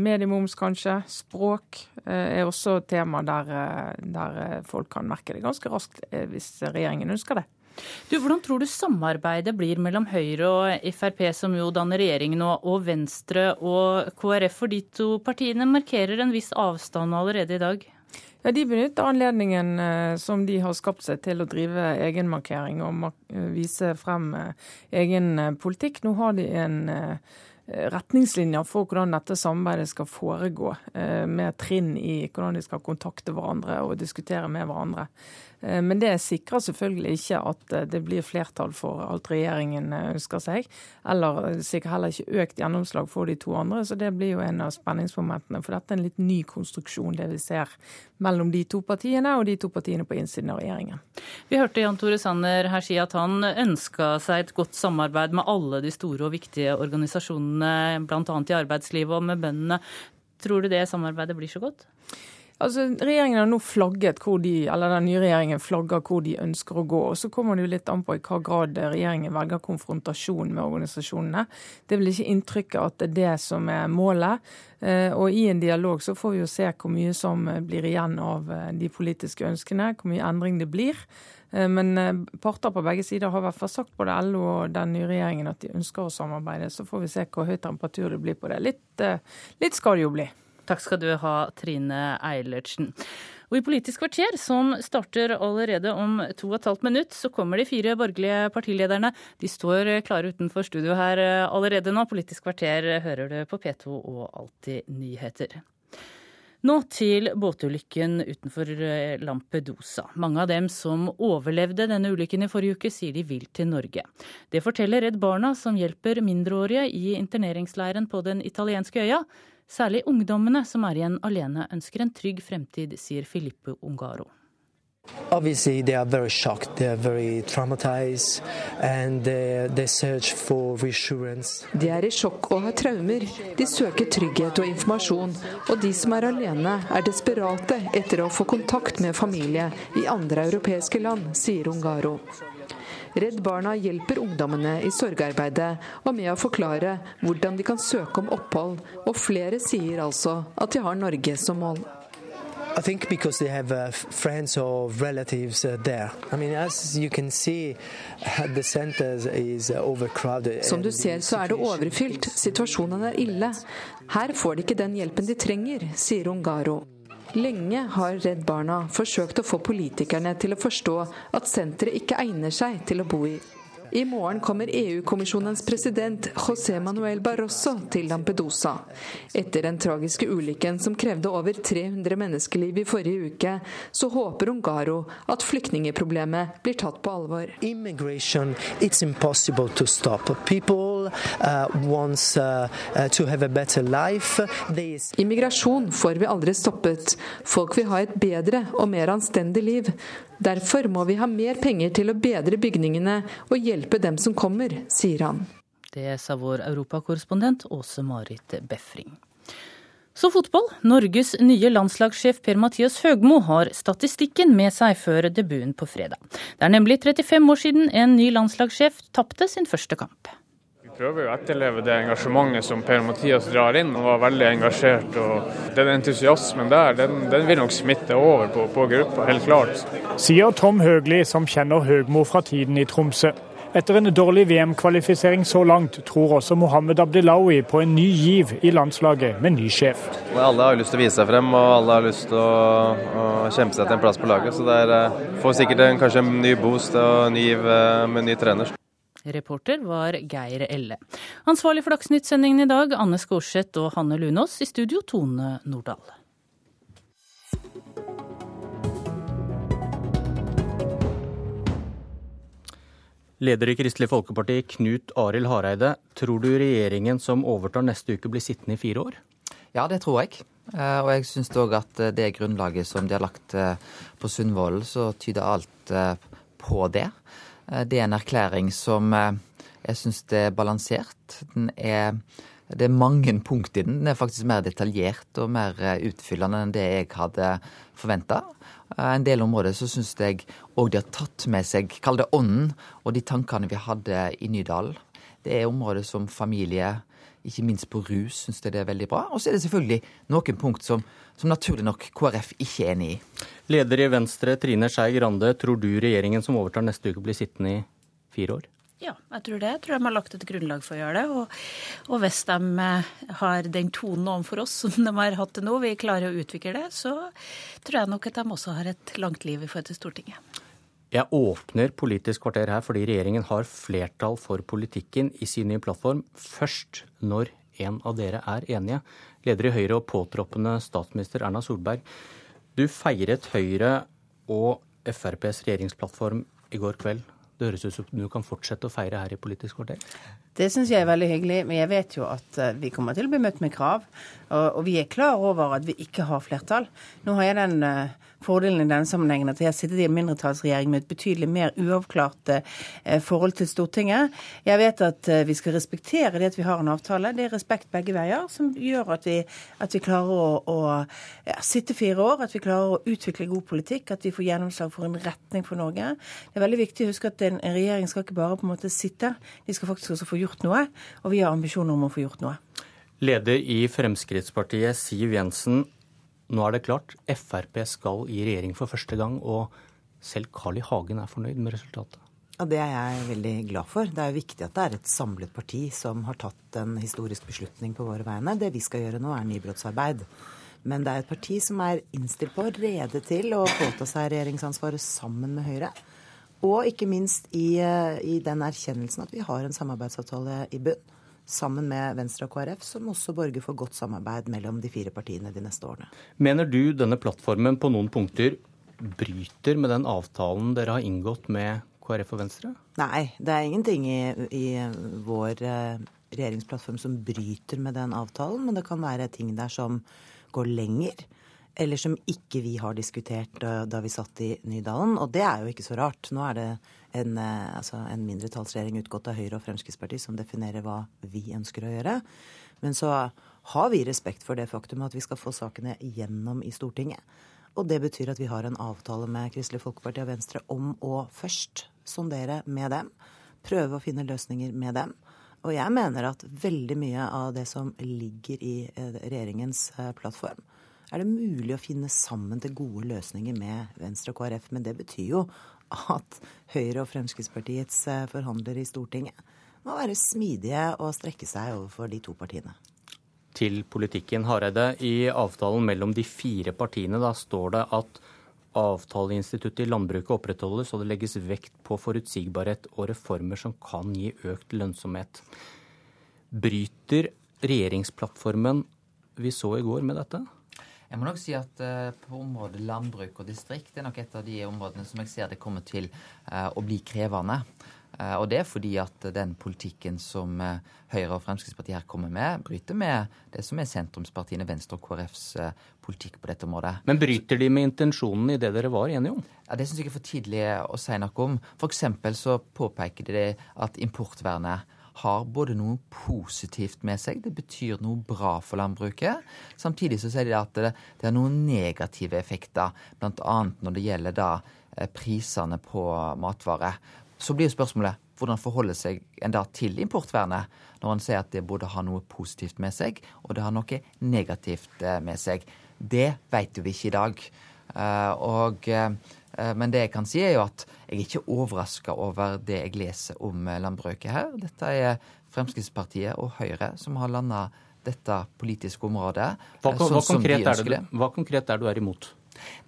mediemoms kanskje, språk er også tema der, der folk kan merke det ganske raskt hvis regjeringen ønsker det. Du, Hvordan tror du samarbeidet blir mellom Høyre og Frp, som jo danner regjering nå, og Venstre og KrF? For de to partiene markerer en viss avstand allerede i dag. Ja, De benytter anledningen eh, som de har skapt seg til å drive egenmarkering og eh, vise frem eh, egen politikk. Nå har de en retningslinjer for hvordan dette samarbeidet skal foregå, med trinn i hvordan de skal kontakte hverandre og diskutere med hverandre. Eh, men det sikrer selvfølgelig ikke at eh, det blir flertall for alt regjeringen eh, ønsker seg. Eller sikkert heller ikke økt gjennomslag for de to andre. Så det blir jo en av spenningsmomentene. For dette er en litt ny konstruksjon, det vi ser mellom de to partiene og de to partiene på innsiden av regjeringen. Vi hørte Jan Tore Sanner her si at han ønska seg et godt samarbeid med alle de store og viktige organisasjonene, bl.a. i arbeidslivet og med bøndene. Tror du det samarbeidet blir så godt? Altså, Regjeringen har nå flagget hvor de, eller Den nye regjeringen flagger hvor de ønsker å gå. og Så kommer det jo litt an på i hva grad regjeringen velger konfrontasjon med organisasjonene. Det er vel ikke inntrykket at det er det som er målet. Eh, og I en dialog så får vi jo se hvor mye som blir igjen av eh, de politiske ønskene, hvor mye endring det blir. Eh, men parter på begge sider har i hvert fall sagt både LO og den nye regjeringen at de ønsker å samarbeide. Så får vi se hvor høy temperatur det blir på det. Litt, litt skal det jo bli. Takk skal du ha, Trine Eilertsen. Og I Politisk kvarter, som starter allerede om to og et halvt minutt, så kommer de fire borgerlige partilederne. De står klare utenfor studio her allerede nå. Politisk kvarter hører du på P2 og Alltid nyheter. Nå til båtulykken utenfor Lampedusa. Mange av dem som overlevde denne ulykken i forrige uke, sier de vil til Norge. Det forteller Redd Barna, som hjelper mindreårige i interneringsleiren på den italienske øya. Særlig ungdommene som er igjen alene, ønsker en trygg fremtid, sier Filippo Ungaro. Obviously, they are very shocked. They are very traumatized, and they, they search for reassurance. De er i sjokk og har traumer. De søker trygghet og informasjon. Og de som er alene, er desperate etter å få kontakt med familie i andre europeiske land, sier Ungaro. Redd Barna hjelper ungdommene i sorgarbeidet og med å forklare hvordan de kan søke om opphold, og flere sier altså at de har Norge som mål. I think because they have uh, friends or relatives uh, there. I mean, as you can see, the center is uh, overcrowded. Som du ser, så er det overfylt. Situasjonen er ille. Her får de ikke den hjelpen de trenger, sier Ungaro. Lenge har Redd Barna forsøkt å få politikerne til å forstå at senteret ikke egner seg til å bo i. I morgen kommer EU-kommisjonens president José Manuel Barroso til Lampedusa. Etter den tragiske ulykken som krevde over 300 menneskeliv i forrige uke, så håper Ungaro at flyktningeproblemet blir tatt på alvor. Immigrasjon får vi aldri stoppet. Folk vil ha et bedre og mer anstendig liv. Derfor må vi ha mer penger til å bedre bygningene og hjelpe dem som kommer, sier han. Det sa vår europakorrespondent Åse Marit Befring. Så fotball. Norges nye landslagssjef Per-Mathias Høgmo har statistikken med seg før debuten på fredag. Det er nemlig 35 år siden en ny landslagssjef tapte sin første kamp. Prøver jo å etterleve det engasjementet som Per-Mathias drar inn. Han var veldig engasjert. og Den entusiasmen der, den, den vil nok smitte over på, på gruppa, helt klart. Sier Tom Høgli, som kjenner Høgmo fra tiden i Tromsø. Etter en dårlig VM-kvalifisering så langt, tror også Mohammed Abdelawi på en ny giv i landslaget med ny sjef. Alle har lyst til å vise seg frem, og alle har lyst til å, å kjempe seg til en plass på laget. Så det er, eh, får sikkert en, kanskje en ny boost og en ny giv med en ny trener. Reporter var Geir Elle. Ansvarlig for Dagsnytt-sendingen i dag, Anne Skårseth og Hanne Lunås. I studio, Tone Nordahl. Leder i Kristelig Folkeparti, Knut Arild Hareide. Tror du regjeringen som overtar neste uke blir sittende i fire år? Ja, det tror jeg. Eh, og jeg syns òg at eh, det grunnlaget som de har lagt eh, på Sundvolden, så tyder alt på det. Det er en erklæring som jeg syns er balansert. Er, det er mange punkt i den. Den er faktisk mer detaljert og mer utfyllende enn det jeg hadde forventa. En del områder så syns jeg òg de har tatt med seg, kall det ånden, og de tankene vi hadde i Nydalen. Det er områder som familie, ikke minst på rus, syns jeg det er veldig bra. Og så er det selvfølgelig noen punkt som, som naturlig nok KrF ikke er enig i. Leder i Venstre, Trine Skei Grande, tror du regjeringen som overtar neste uke blir sittende i fire år? Ja, jeg tror det. Jeg tror de har lagt et grunnlag for å gjøre det. Og, og hvis de eh, har den tonen overfor oss som de har hatt det nå, vi klarer å utvikle det, så tror jeg nok at de også har et langt liv i forhold til Stortinget. Jeg åpner Politisk kvarter her fordi regjeringen har flertall for politikken i sin nye plattform først når en av dere er enige. Leder i Høyre og påtroppende statsminister Erna Solberg. Du feiret Høyre og FrPs regjeringsplattform i går kveld. Det høres ut som du kan fortsette å feire her i Politisk kvarter? Det syns jeg er veldig hyggelig, men jeg vet jo at eh, vi kommer til å bli møtt med krav. Og vi er klar over at vi ikke har flertall. Nå har jeg den eh, fordelen i denne sammenhengen at jeg har sittet i en mindretallsregjering med et betydelig mer uavklart eh, forhold til Stortinget. Jeg vet at vi skal respektere det at vi har en avtale. Det er respekt begge veier som gjør at vi, at vi klarer å, å ja, sitte fire år, at vi klarer å utvikle god politikk, at vi får gjennomslag for en retning for Norge. Det er veldig viktig å huske at en, en regjering skal ikke bare på en måte sitte, de skal faktisk også få gjort noe. Og vi har ambisjoner om å få gjort noe. Leder i Fremskrittspartiet, Siv Jensen. Nå er det klart, Frp skal i regjering for første gang, og selv Carl I. Hagen er fornøyd med resultatet. Ja, Det er jeg veldig glad for. Det er jo viktig at det er et samlet parti som har tatt en historisk beslutning på våre vegne. Det vi skal gjøre nå, er nybrottsarbeid. Men det er et parti som er innstilt på, rede til å påta seg regjeringsansvaret sammen med Høyre. Og ikke minst i, eh, i den erkjennelsen at vi har en samarbeidsavtale i bunn sammen med Venstre og KrF, som også borger for godt samarbeid mellom de fire partiene de neste årene. Mener du denne plattformen på noen punkter bryter med den avtalen dere har inngått med KrF og Venstre? Nei, det er ingenting i, i vår eh, regjeringsplattform som bryter med den avtalen, men det kan være ting der som går lenger eller som ikke vi har diskutert da, da vi satt i Nydalen. Og det er jo ikke så rart. Nå er det en, eh, altså en mindretallsregjering utgått av Høyre og Fremskrittspartiet som definerer hva vi ønsker å gjøre. Men så har vi respekt for det faktum at vi skal få sakene gjennom i Stortinget. Og det betyr at vi har en avtale med Kristelig Folkeparti og Venstre om å først sondere med dem. Prøve å finne løsninger med dem. Og jeg mener at veldig mye av det som ligger i eh, regjeringens eh, plattform, er det mulig å finne sammen til gode løsninger med Venstre og KrF. Men det betyr jo at Høyre og Fremskrittspartiets eh, forhandlere i Stortinget må være smidige og strekke seg overfor de to partiene. Til politikken, Hareide. I avtalen mellom de fire partiene da står det at avtaleinstituttet i landbruket opprettholdes, og det legges vekt på forutsigbarhet og reformer som kan gi økt lønnsomhet. Bryter regjeringsplattformen vi så i går med dette? Jeg må nok si at uh, på området landbruk og distrikt er nok et av de områdene som jeg ser det kommer til uh, å bli krevende. Uh, og det er fordi at den politikken som Høyre og Fremskrittspartiet her kommer med, bryter med det som er sentrumspartiene Venstre og KrFs politikk på dette området. Men bryter de med intensjonen i det dere var enige om? Ja, Det syns jeg er for tidlig å si noe om. F.eks. så påpeker de at importvernet har både noe positivt med seg, det betyr noe bra for landbruket. Samtidig så sier de at det, det har noen negative effekter, bl.a. når det gjelder da eh, prisene på matvarer. Så blir spørsmålet hvordan forholder seg en da til importvernet, når en sier at det både har noe positivt med seg, og det har noe negativt eh, med seg. Det vet vi ikke i dag. Eh, og, men det jeg kan si, er jo at jeg er ikke overraska over det jeg leser om landbruket her. Dette er Fremskrittspartiet og Høyre som har landa dette politiske området. Hva, hva, sånn konkret er det, hva konkret er du er imot?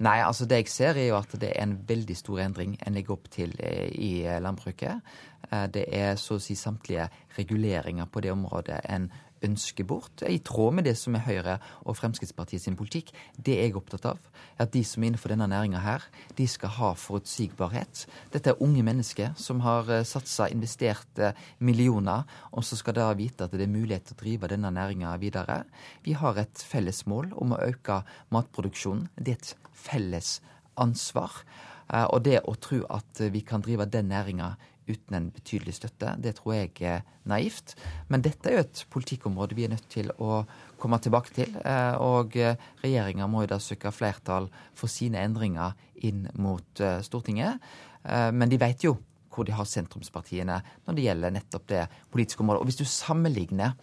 Nei, altså det jeg ser er jo at det er en veldig stor endring en legger opp til eh, i landbruket. Eh, det er så å si samtlige reguleringer på det området en ønsker bort, i tråd med det som er Høyre og Fremskrittspartiet sin politikk. Det er jeg opptatt av. At de som er innenfor denne næringa her, de skal ha forutsigbarhet. Dette er unge mennesker som har eh, satsa, investert eh, millioner, og så skal da vite at det er mulighet til å drive denne næringa videre. Vi har et felles mål om å øke matproduksjonen. Det er et felles ansvar. Eh, og det å tro at vi kan drive den næringa uten en betydelig støtte. Det tror jeg er naivt. Men dette er jo et politikkområde vi er nødt til å komme tilbake til. Eh, og regjeringa må jo da søke flertall for sine endringer inn mot eh, Stortinget. Eh, men de vet jo hvor de har sentrumspartiene når det gjelder nettopp det politiske området. Og hvis du sammenligner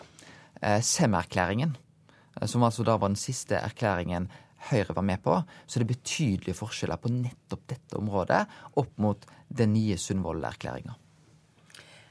Sem-erklæringen, som altså da var den siste erklæringen Høyre var med på, så er det betydelige forskjeller på nettopp dette området opp mot den nye Sundvolden-erklæringa.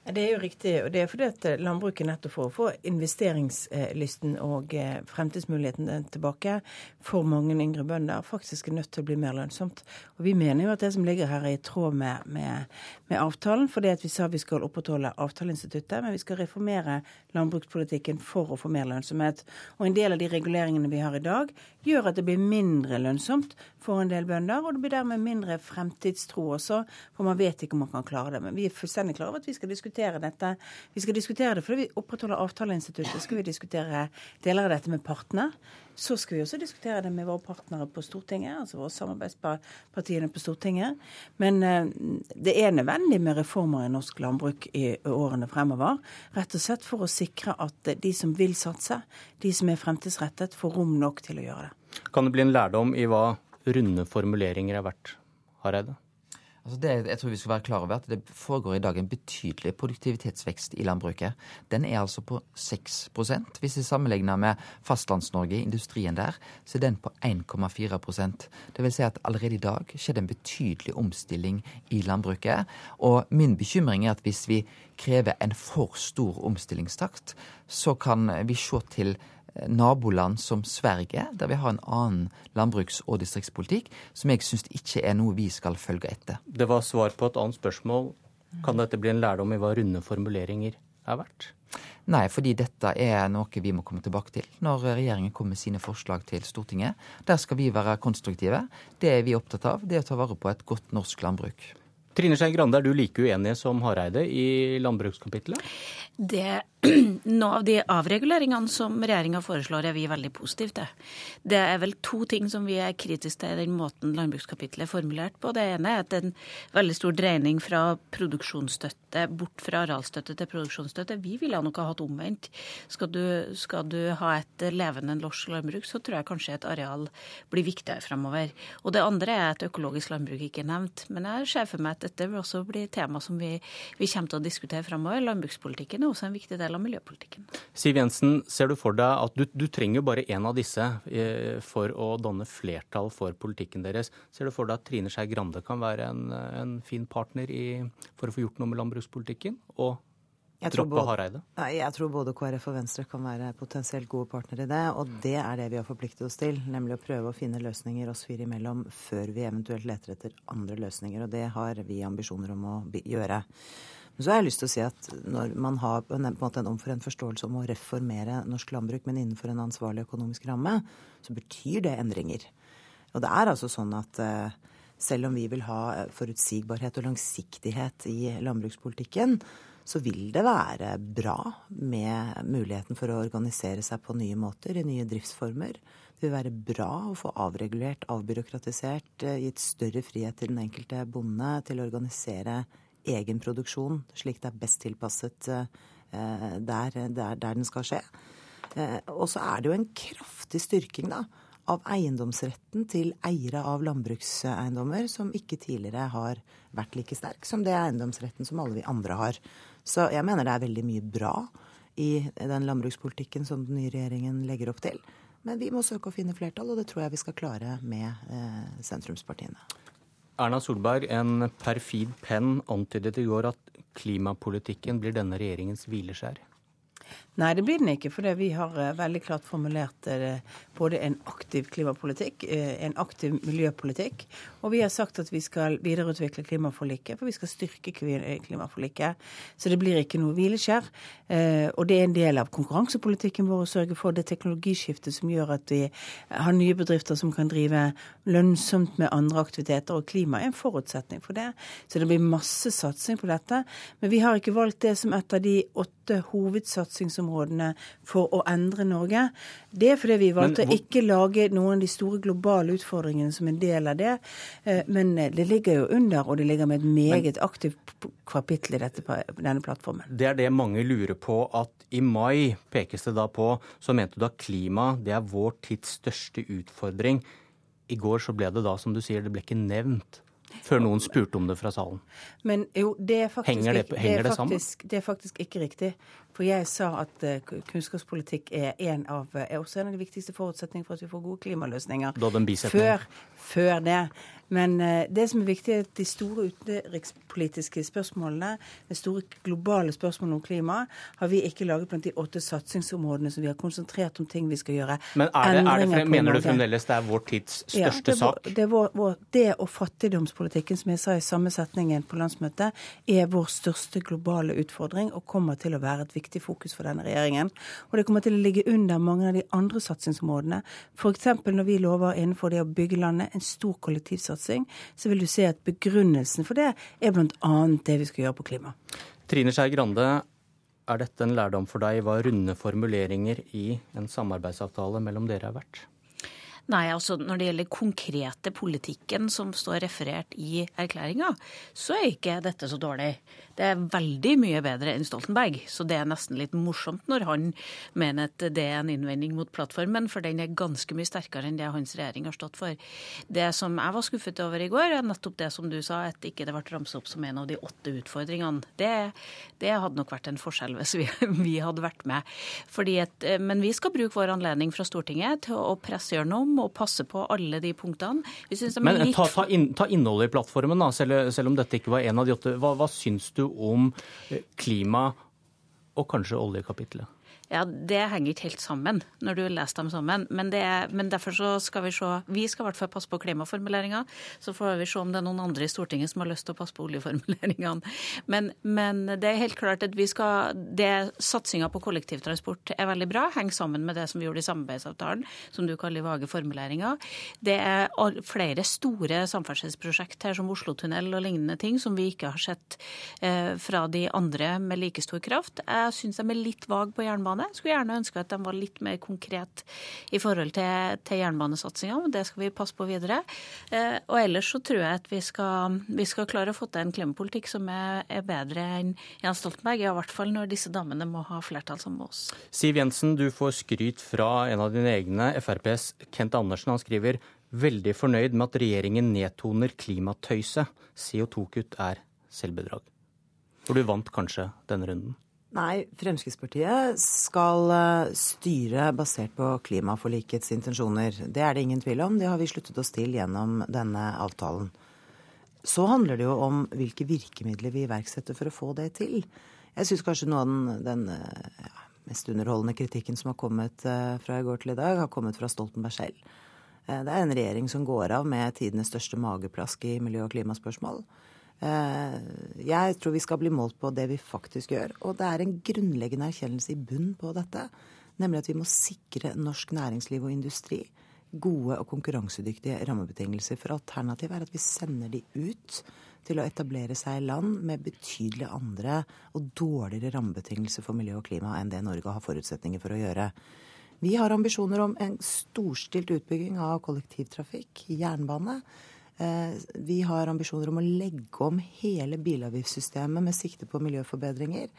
Det er jo riktig. og Det er fordi at eh, landbruket nettopp for å få investeringslysten og eh, fremtidsmuligheten tilbake for mange yngre bønder faktisk er nødt til å bli mer lønnsomt. Og Vi mener jo at det som ligger her er i tråd med, med, med avtalen. fordi at vi sa vi skal opprettholde avtaleinstituttet, men vi skal reformere landbrukspolitikken for å få mer lønnsomhet. Og en del av de reguleringene vi har i dag, gjør at det blir mindre lønnsomt for en del bønder, og det blir dermed mindre fremtidstro også, for man vet ikke om man kan klare det. Men vi er fullstendig klare over at vi skal diskutere dette. Vi skal diskutere det fordi vi opprettholder avtaleinstituttet. skal vi diskutere deler av dette med partene. Så skal vi også diskutere det med våre partnere på Stortinget, altså våre samarbeidspartiene på Stortinget. Men uh, det er nødvendig med reformer i norsk landbruk i årene fremover. Rett og slett for å sikre at de som vil satse, de som er fremtidsrettet, får rom nok til å gjøre det. Kan det bli en lærdom i hva runde formuleringer er verdt, Hareide? Altså det, jeg tror vi skal være klar over at Det foregår i dag en betydelig produktivitetsvekst i landbruket. Den er altså på 6% Hvis vi sammenligner med Fastlands-Norge, industrien der, så er den på 1,4% Det vil si at allerede i dag skjedde en betydelig omstilling i landbruket. Og min bekymring er at hvis vi krever en for stor omstillingstakt, så kan vi se til naboland som Sverige, der vi har en annen landbruks- og distriktspolitikk, som jeg syns ikke er noe vi skal følge etter. Det var svar på et annet spørsmål. Kan dette bli en lærdom i hva runde formuleringer er verdt? Nei, fordi dette er noe vi må komme tilbake til når regjeringen kommer med sine forslag til Stortinget. Der skal vi være konstruktive. Det er vi opptatt av, det er å ta vare på et godt norsk landbruk. Trine Skei Grande, er du like uenig som Hareide i landbrukskapitlet? Det, (clears throat) noe av de avreguleringene som regjeringa foreslår, er vi veldig positive til. Det er vel to ting som vi er kritiske til i den måten landbrukskapitlet er formulert på. Det ene er at en veldig stor dreining fra produksjonsstøtte bort fra arealstøtte til produksjonsstøtte. Vi ville nok ha hatt omvendt. Skal du, skal du ha et levende norsk landbruk, så tror jeg kanskje et areal blir viktigere fremover. Og det andre er at økologisk landbruk ikke er nevnt. Men jeg ser for meg at dette vil også bli tema som vi, vi kommer til å diskutere fremover. Landbrukspolitikken er også en viktig del av miljøpolitikken. Siv Jensen, ser du for deg at du, du trenger bare én av disse eh, for å danne flertall for politikken deres. Ser du for deg at Trine Skei Grande kan være en, en fin partner i, for å få gjort noe med landbrukspolitikken? og droppe Hareide? Jeg tror både KrF og Venstre kan være potensielt gode partnere i det. Og det er det vi har forpliktet oss til, nemlig å prøve å finne løsninger oss fire imellom før vi eventuelt leter etter andre løsninger. Og det har vi ambisjoner om å gjøre. Men så har jeg lyst til å si at når man har på en, måte en omforent forståelse om å reformere norsk landbruk, men innenfor en ansvarlig økonomisk ramme, så betyr det endringer. Og det er altså sånn at uh, selv om vi vil ha forutsigbarhet og langsiktighet i landbrukspolitikken, så vil det være bra med muligheten for å organisere seg på nye måter, i nye driftsformer. Det vil være bra å få avregulert, avbyråkratisert, eh, gitt større frihet til den enkelte bonde til å organisere egen produksjon slik det er best tilpasset eh, der, der, der den skal skje. Eh, og så er det jo en kraftig styrking da, av eiendomsretten til eiere av landbrukseiendommer som ikke tidligere har vært like sterk som det eiendomsretten som alle vi andre har. Så jeg mener det er veldig mye bra i den landbrukspolitikken som den nye regjeringen legger opp til. Men vi må søke å finne flertall, og det tror jeg vi skal klare med eh, sentrumspartiene. Erna Solberg, en perfid penn antydet i går at klimapolitikken blir denne regjeringens hvileskjær. Nei, det blir den ikke. For vi har eh, veldig klart formulert eh, både en aktiv klimapolitikk, eh, en aktiv miljøpolitikk, og vi har sagt at vi skal videreutvikle klimaforliket, for vi skal styrke klimaforliket. Så det blir ikke noe hvileskjær. Og det er en del av konkurransepolitikken vår å sørge for det teknologiskiftet som gjør at vi har nye bedrifter som kan drive lønnsomt med andre aktiviteter, og klima er en forutsetning for det. Så det blir masse satsing på dette. Men vi har ikke valgt det som et av de åtte hovedsatsingsområdene for å endre Norge. Det er fordi vi valgte å ikke lage noen av de store globale utfordringene som en del av det. Eh, men eh, det ligger jo under, og det ligger med et meget aktivt kapittel i dette, denne plattformen. Det er det mange lurer på. At i mai pekes det da på, så mente du at klima det er vår tids største utfordring. I går så ble det da, som du sier, det ble ikke nevnt før noen spurte om det fra salen. Men jo, det er faktisk, henger det, henger det, er faktisk, det er faktisk ikke riktig. For jeg sa at uh, kunnskapspolitikk er en av, er også en av de viktigste forutsetningene for at vi får gode klimaløsninger. Da den før, før det. Men uh, det som er viktig, er at de store utenrikspolitiske spørsmålene, de store globale spørsmålene om klima, har vi ikke laget blant de åtte satsingsområdene som vi har konsentrert om ting vi skal gjøre. Men er det, er det, mener du fremdeles det er vår tids største ja, det, sak? Det, vår, vår, det og fattigdomspolitikken, som jeg sa i samme setningen på landsmøtet, er vår største globale utfordring og kommer til å være et viktig fokus for denne regjeringen. Og det kommer til å ligge under mange av de andre satsingsområdene. F.eks. når vi lover innenfor det å bygge landet en stor kollektivsatsing så vil du se at begrunnelsen for det er bl.a. det vi skal gjøre på klima. Trine Skei Grande, er dette en lærdom for deg hva runde formuleringer i en samarbeidsavtale mellom dere er verdt? Nei, altså når det gjelder konkrete politikken som står referert i erklæringa, så er ikke dette så dårlig. Det er veldig mye bedre enn Stoltenberg, så det er nesten litt morsomt når han mener at det er en innvending mot plattformen, for den er ganske mye sterkere enn det hans regjering har stått for. Det som jeg var skuffet over i går, er nettopp det som du sa, at ikke det ble ramset opp som en av de åtte utfordringene. Det, det hadde nok vært en forskjell hvis vi, (laughs) vi hadde vært med. At, men vi skal bruke vår anledning fra Stortinget til å presse gjennom og passe på alle de punktene. Men litt... ta, ta, inn, ta, innholdet i plattformen, da, selv, selv, om dette ikke var en av de åtte. Hva, hva syns du om eh, klima og kanskje oljekapitlet? Ja, Det henger ikke helt sammen når du leser dem sammen. Men, er, men, derfor skal vi se Vi skal i hvert fall passe på klimaformuleringa. Så får vi se om det er noen andre i Stortinget som har lyst til å passe på oljeformuleringene. Men, men det er helt klart at vi skal det Satsinga på kollektivtransport er veldig bra. Henger sammen med det som vi gjorde i samarbeidsavtalen, som du kaller vage formuleringer. Det er flere store samferdselsprosjekt her, som Oslotunnel og lignende ting, som vi ikke har sett eh, fra de andre med like stor kraft. Jeg syns de er litt vage på jernbane jernbane. Skulle gjerne ønske at de var litt mer konkret i forhold til, til jernbanesatsinga, men det skal vi passe på videre. Eh, og ellers så tror jeg at vi skal, vi skal klare å få til en klimapolitikk som er, er bedre enn Jens Stoltenberg, i hvert fall når disse damene må ha flertall sammen med oss. Siv Jensen, du får skryt fra en av dine egne, FrPs Kent Andersen. Han skriver veldig fornøyd med at regjeringen nedtoner klimatøyset. CO2-kutt er selvbedrag. For du vant kanskje denne runden? Nei, Fremskrittspartiet skal eh, styre basert på klimaforlikets intensjoner. Det er det ingen tvil om. Det har vi sluttet oss til gjennom denne avtalen. Så handler det jo om hvilke virkemidler vi iverksetter for å få det til. Jeg syns kanskje noe av den, den ja, mest underholdende kritikken som har kommet eh, fra i går til i dag, har kommet fra Stoltenberg selv. Eh, det er en regjering som går av med tidenes største mageplask i miljø- og klimaspørsmål. Eh, jeg tror vi skal bli målt på det vi faktisk gjør. Og det er en grunnleggende erkjennelse i bunn på dette. Nemlig at vi må sikre norsk næringsliv og industri gode og konkurransedyktige rammebetingelser. For alternativet er at vi sender de ut til å etablere seg i land med betydelig andre og dårligere rammebetingelser for miljø og klima enn det Norge har forutsetninger for å gjøre. Vi har ambisjoner om en storstilt utbygging av kollektivtrafikk, jernbane. Eh, vi har ambisjoner om å legge om hele bilavgiftssystemet med sikte på miljøforbedringer.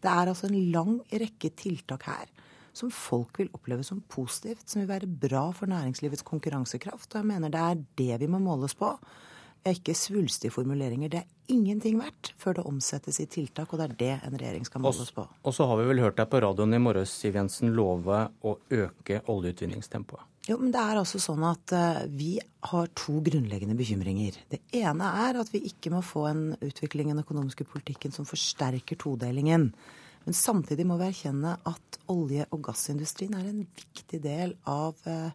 Det er altså en lang rekke tiltak her som folk vil oppleve som positivt, som vil være bra for næringslivets konkurransekraft. Og jeg mener det er det vi må måles på. Ikke svulstige formuleringer. Det er ingenting verdt før det omsettes i tiltak, og det er det en regjering skal måles på. Og så har vi vel hørt deg på radioen i morges, Siv Jensen, love å øke oljeutvinningstempoet. Jo, men det er altså sånn at uh, Vi har to grunnleggende bekymringer. Det ene er at vi ikke må få en utvikling i den økonomiske politikken som forsterker todelingen. Men samtidig må vi erkjenne at olje- og gassindustrien er en viktig del av uh,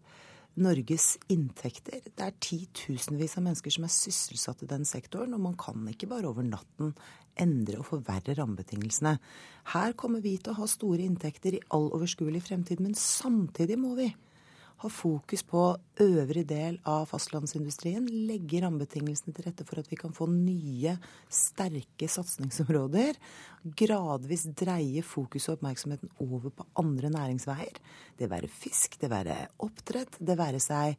Norges inntekter. Det er titusenvis av mennesker som er sysselsatt i den sektoren, og man kan ikke bare over natten endre og forverre rammebetingelsene. Her kommer vi til å ha store inntekter i all overskuelig fremtid, men samtidig må vi ha fokus på øvrig del av fastlandsindustrien, legge rammebetingelsene til rette for at vi kan få nye, sterke satsingsområder. Gradvis dreie fokuset og oppmerksomheten over på andre næringsveier. Det være fisk, det være oppdrett, det være seg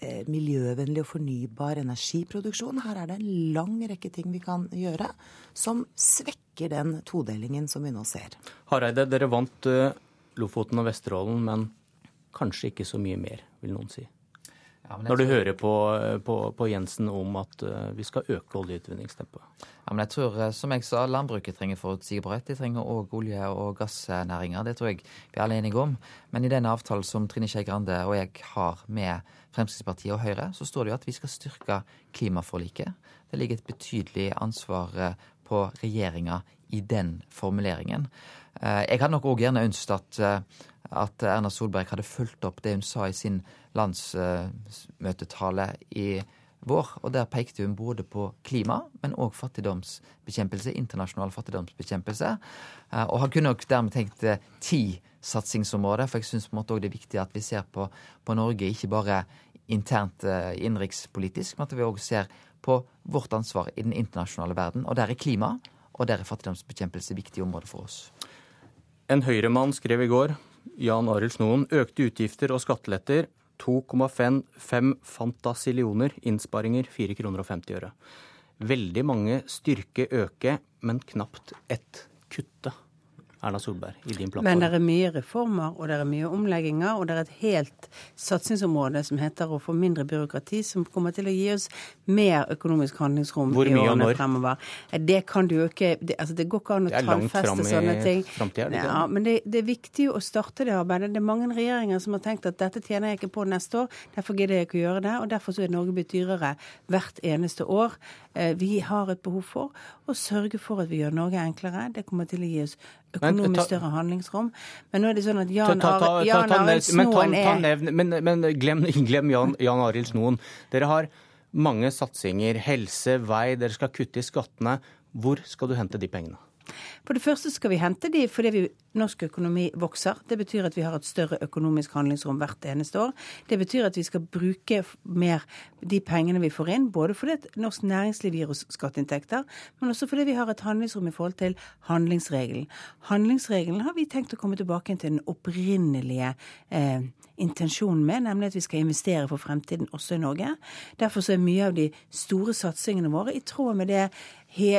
eh, miljøvennlig og fornybar energiproduksjon. Her er det en lang rekke ting vi kan gjøre som svekker den todelingen som vi nå ser. Hareide, dere vant uh, Lofoten og Vesterålen, men kanskje ikke så mye mer, vil noen si. Ja, Når du tror... hører på, på, på, Jensen om at uh, vi skal øke oljeutvinningstempoet. Ja, men jeg tror, eh, som jeg sa, landbruket trenger forutsigbarhet. De trenger òg olje- og gassnæringer. Det tror jeg vi er alle enige om. Men i den avtalen som Trine Skei Grande og jeg har med Fremskrittspartiet og Høyre, så står det jo at vi skal styrke klimaforliket. Det ligger et betydelig ansvar eh, på regjeringa i den formuleringen. Jeg hadde nok òg gjerne ønsket at at Erna Solberg hadde fulgt opp det hun sa i sin landsmøtetale i vår. Og der pekte hun både på klima, men òg fattigdomsbekjempelse, internasjonal fattigdomsbekjempelse. Eh, og han kunne nok dermed tenkt eh, ti satsingsområder, for jeg syns det er viktig at vi ser på, på Norge ikke bare internt eh, innenrikspolitisk, men at vi òg ser på vårt ansvar i den internasjonale verden. Og der er klima og der er fattigdomsbekjempelse viktige områder for oss. En Høyre-mann skrev i går Jan Arild Snoen, økte utgifter og skatteletter 2,5 fantasillioner, innsparinger 4 kroner og 50 øre. Veldig mange styrke øke, men knapt ett kutte. Erna Solberg, i din plattform? Men det er mye reformer, og det er mye omlegginger, og det er et helt satsingsområde som heter å få mindre byråkrati, som kommer til å gi oss mer økonomisk handlingsrom Hvor mye i årene fremover. Det kan du jo ikke det, altså det går ikke an å tallfeste sånne ting. Fremtiden, ja, men det, det, er viktig å starte det arbeidet. Det er mange regjeringer som har tenkt at dette tjener jeg ikke på neste år, derfor gidder jeg ikke å gjøre det. Og derfor så er Norge blitt dyrere hvert eneste år. Eh, vi har et behov for å sørge for at vi gjør Norge enklere. Det kommer til å gi oss økonomisk større handlingsrom. Men nå er det sånn at Jan, Arild Snoen er Men, men glem, (laughs) glem Jan, Jan Arild Snoen. Dere har mange satsinger. Helse, vei, dere skal kutte i skattene. Hvor skal du hente de pengene? For det første skal vi hente de fordi vi, norsk økonomi vokser. Det betyr at vi har et større økonomisk handlingsrom hvert eneste år. Det betyr at vi skal bruke mer de pengene vi får inn, både fordi at norsk næringsliv gir oss skatteinntekter, men også fordi vi har et handlingsrom i forhold til handlingsregelen. Handlingsregelen har vi tenkt å komme tilbake til den opprinnelige eh, intensjonen med, nemlig at vi skal investere for fremtiden også i Norge. Derfor så er mye av de store satsingene våre i tråd med det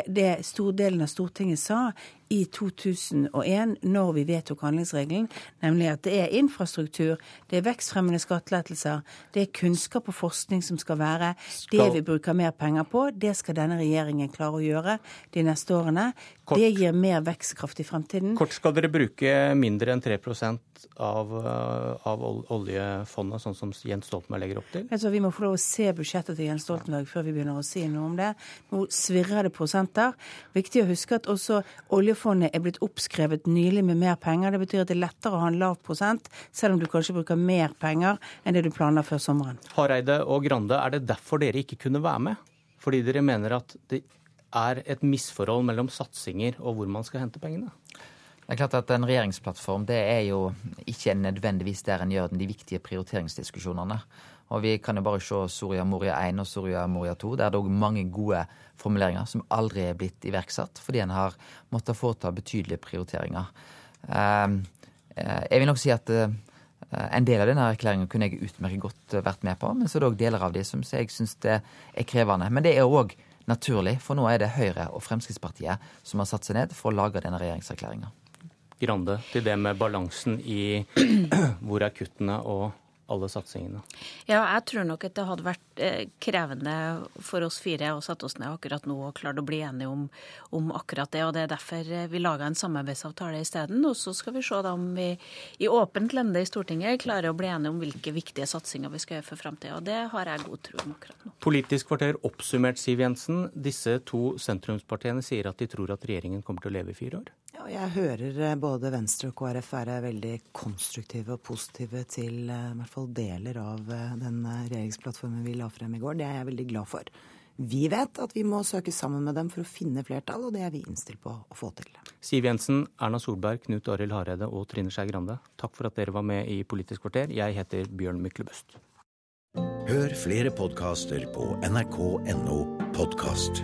det stordelen av Stortinget sa i 2001, når vi vedtok handlingsregelen, nemlig at det er infrastruktur, det er vekstfremmende skattelettelser, det er kunnskap og forskning som skal være skal... det vi bruker mer penger på. Det skal denne regjeringen klare å gjøre de neste årene. Kort... Det gir mer vekstkraft i fremtiden. Kort skal dere bruke mindre enn 3% av, eh, av oljefondet, sånn som Jens Stoltenberg legger opp til? Altså, vi må få lov å se budsjettet til Jens Stoltenberg før vi begynner å si noe om det. Nå svirrer det prosenter. Viktig å huske at også oljefondet oljefondet er blitt oppskrevet nylig med mer penger. Det betyr at det er lettere å ha en lav prosent, selv om du kanskje bruker mer penger enn det du planla før sommeren. Hareide og Grande, er det derfor dere ikke kunne være med? Fordi dere mener at det er et misforhold mellom satsinger og hvor man skal hente pengene? Det er klart at En regjeringsplattform det er jo ikke nødvendigvis der en gjør de viktige prioriteringsdiskusjonene. Og Vi kan jo bare se Soria Moria 1 og Soria Moria 2. Der er det òg mange gode formuleringer som aldri er blitt iverksatt, fordi en har måttet foreta betydelige prioriteringer. Ehm, eh, jeg vil nok si at eh, en del av denne erklæringen kunne jeg utmerket godt vært med på, men så er det òg deler av de som jeg syns er krevende. Men det er òg naturlig, for nå er det Høyre og Fremskrittspartiet som har satt seg ned for å lage denne regjeringserklæringa. Grande til det med balansen i (clears throat) hvor er kuttene og alle satsingene? Ja, jeg tror nok at det hadde vært eh, krevende for oss fire å sette oss ned akkurat nå og klare å bli enige om, om, akkurat det. og Det er derfor eh, vi laga en samarbeidsavtale isteden. Og så skal vi se da om vi i åpent lende i Stortinget klarer å bli enige om hvilke viktige satsinger vi skal gjøre for framtida. Det har jeg god tro om akkurat nå. Politisk kvarter oppsummert, Siv Jensen. Disse to sentrumspartiene sier at de tror at regjeringen kommer til å leve i fire år? Ja, jeg hører eh, både Venstre og KrF være veldig konstruktive og positive til i hvert fall deler av den regjeringsplattformen vi la frem i går. Det er jeg veldig glad for. Vi vet at vi må søke sammen med dem for å finne flertall, og det er vi innstilt på å få til. Siv Jensen, Erna Solberg, Knut Arild Hareide og Trine Skei Grande, takk for at dere var med i Politisk kvarter. Jeg heter Bjørn Myklebøst. Hør flere podkaster på nrk.no podkast.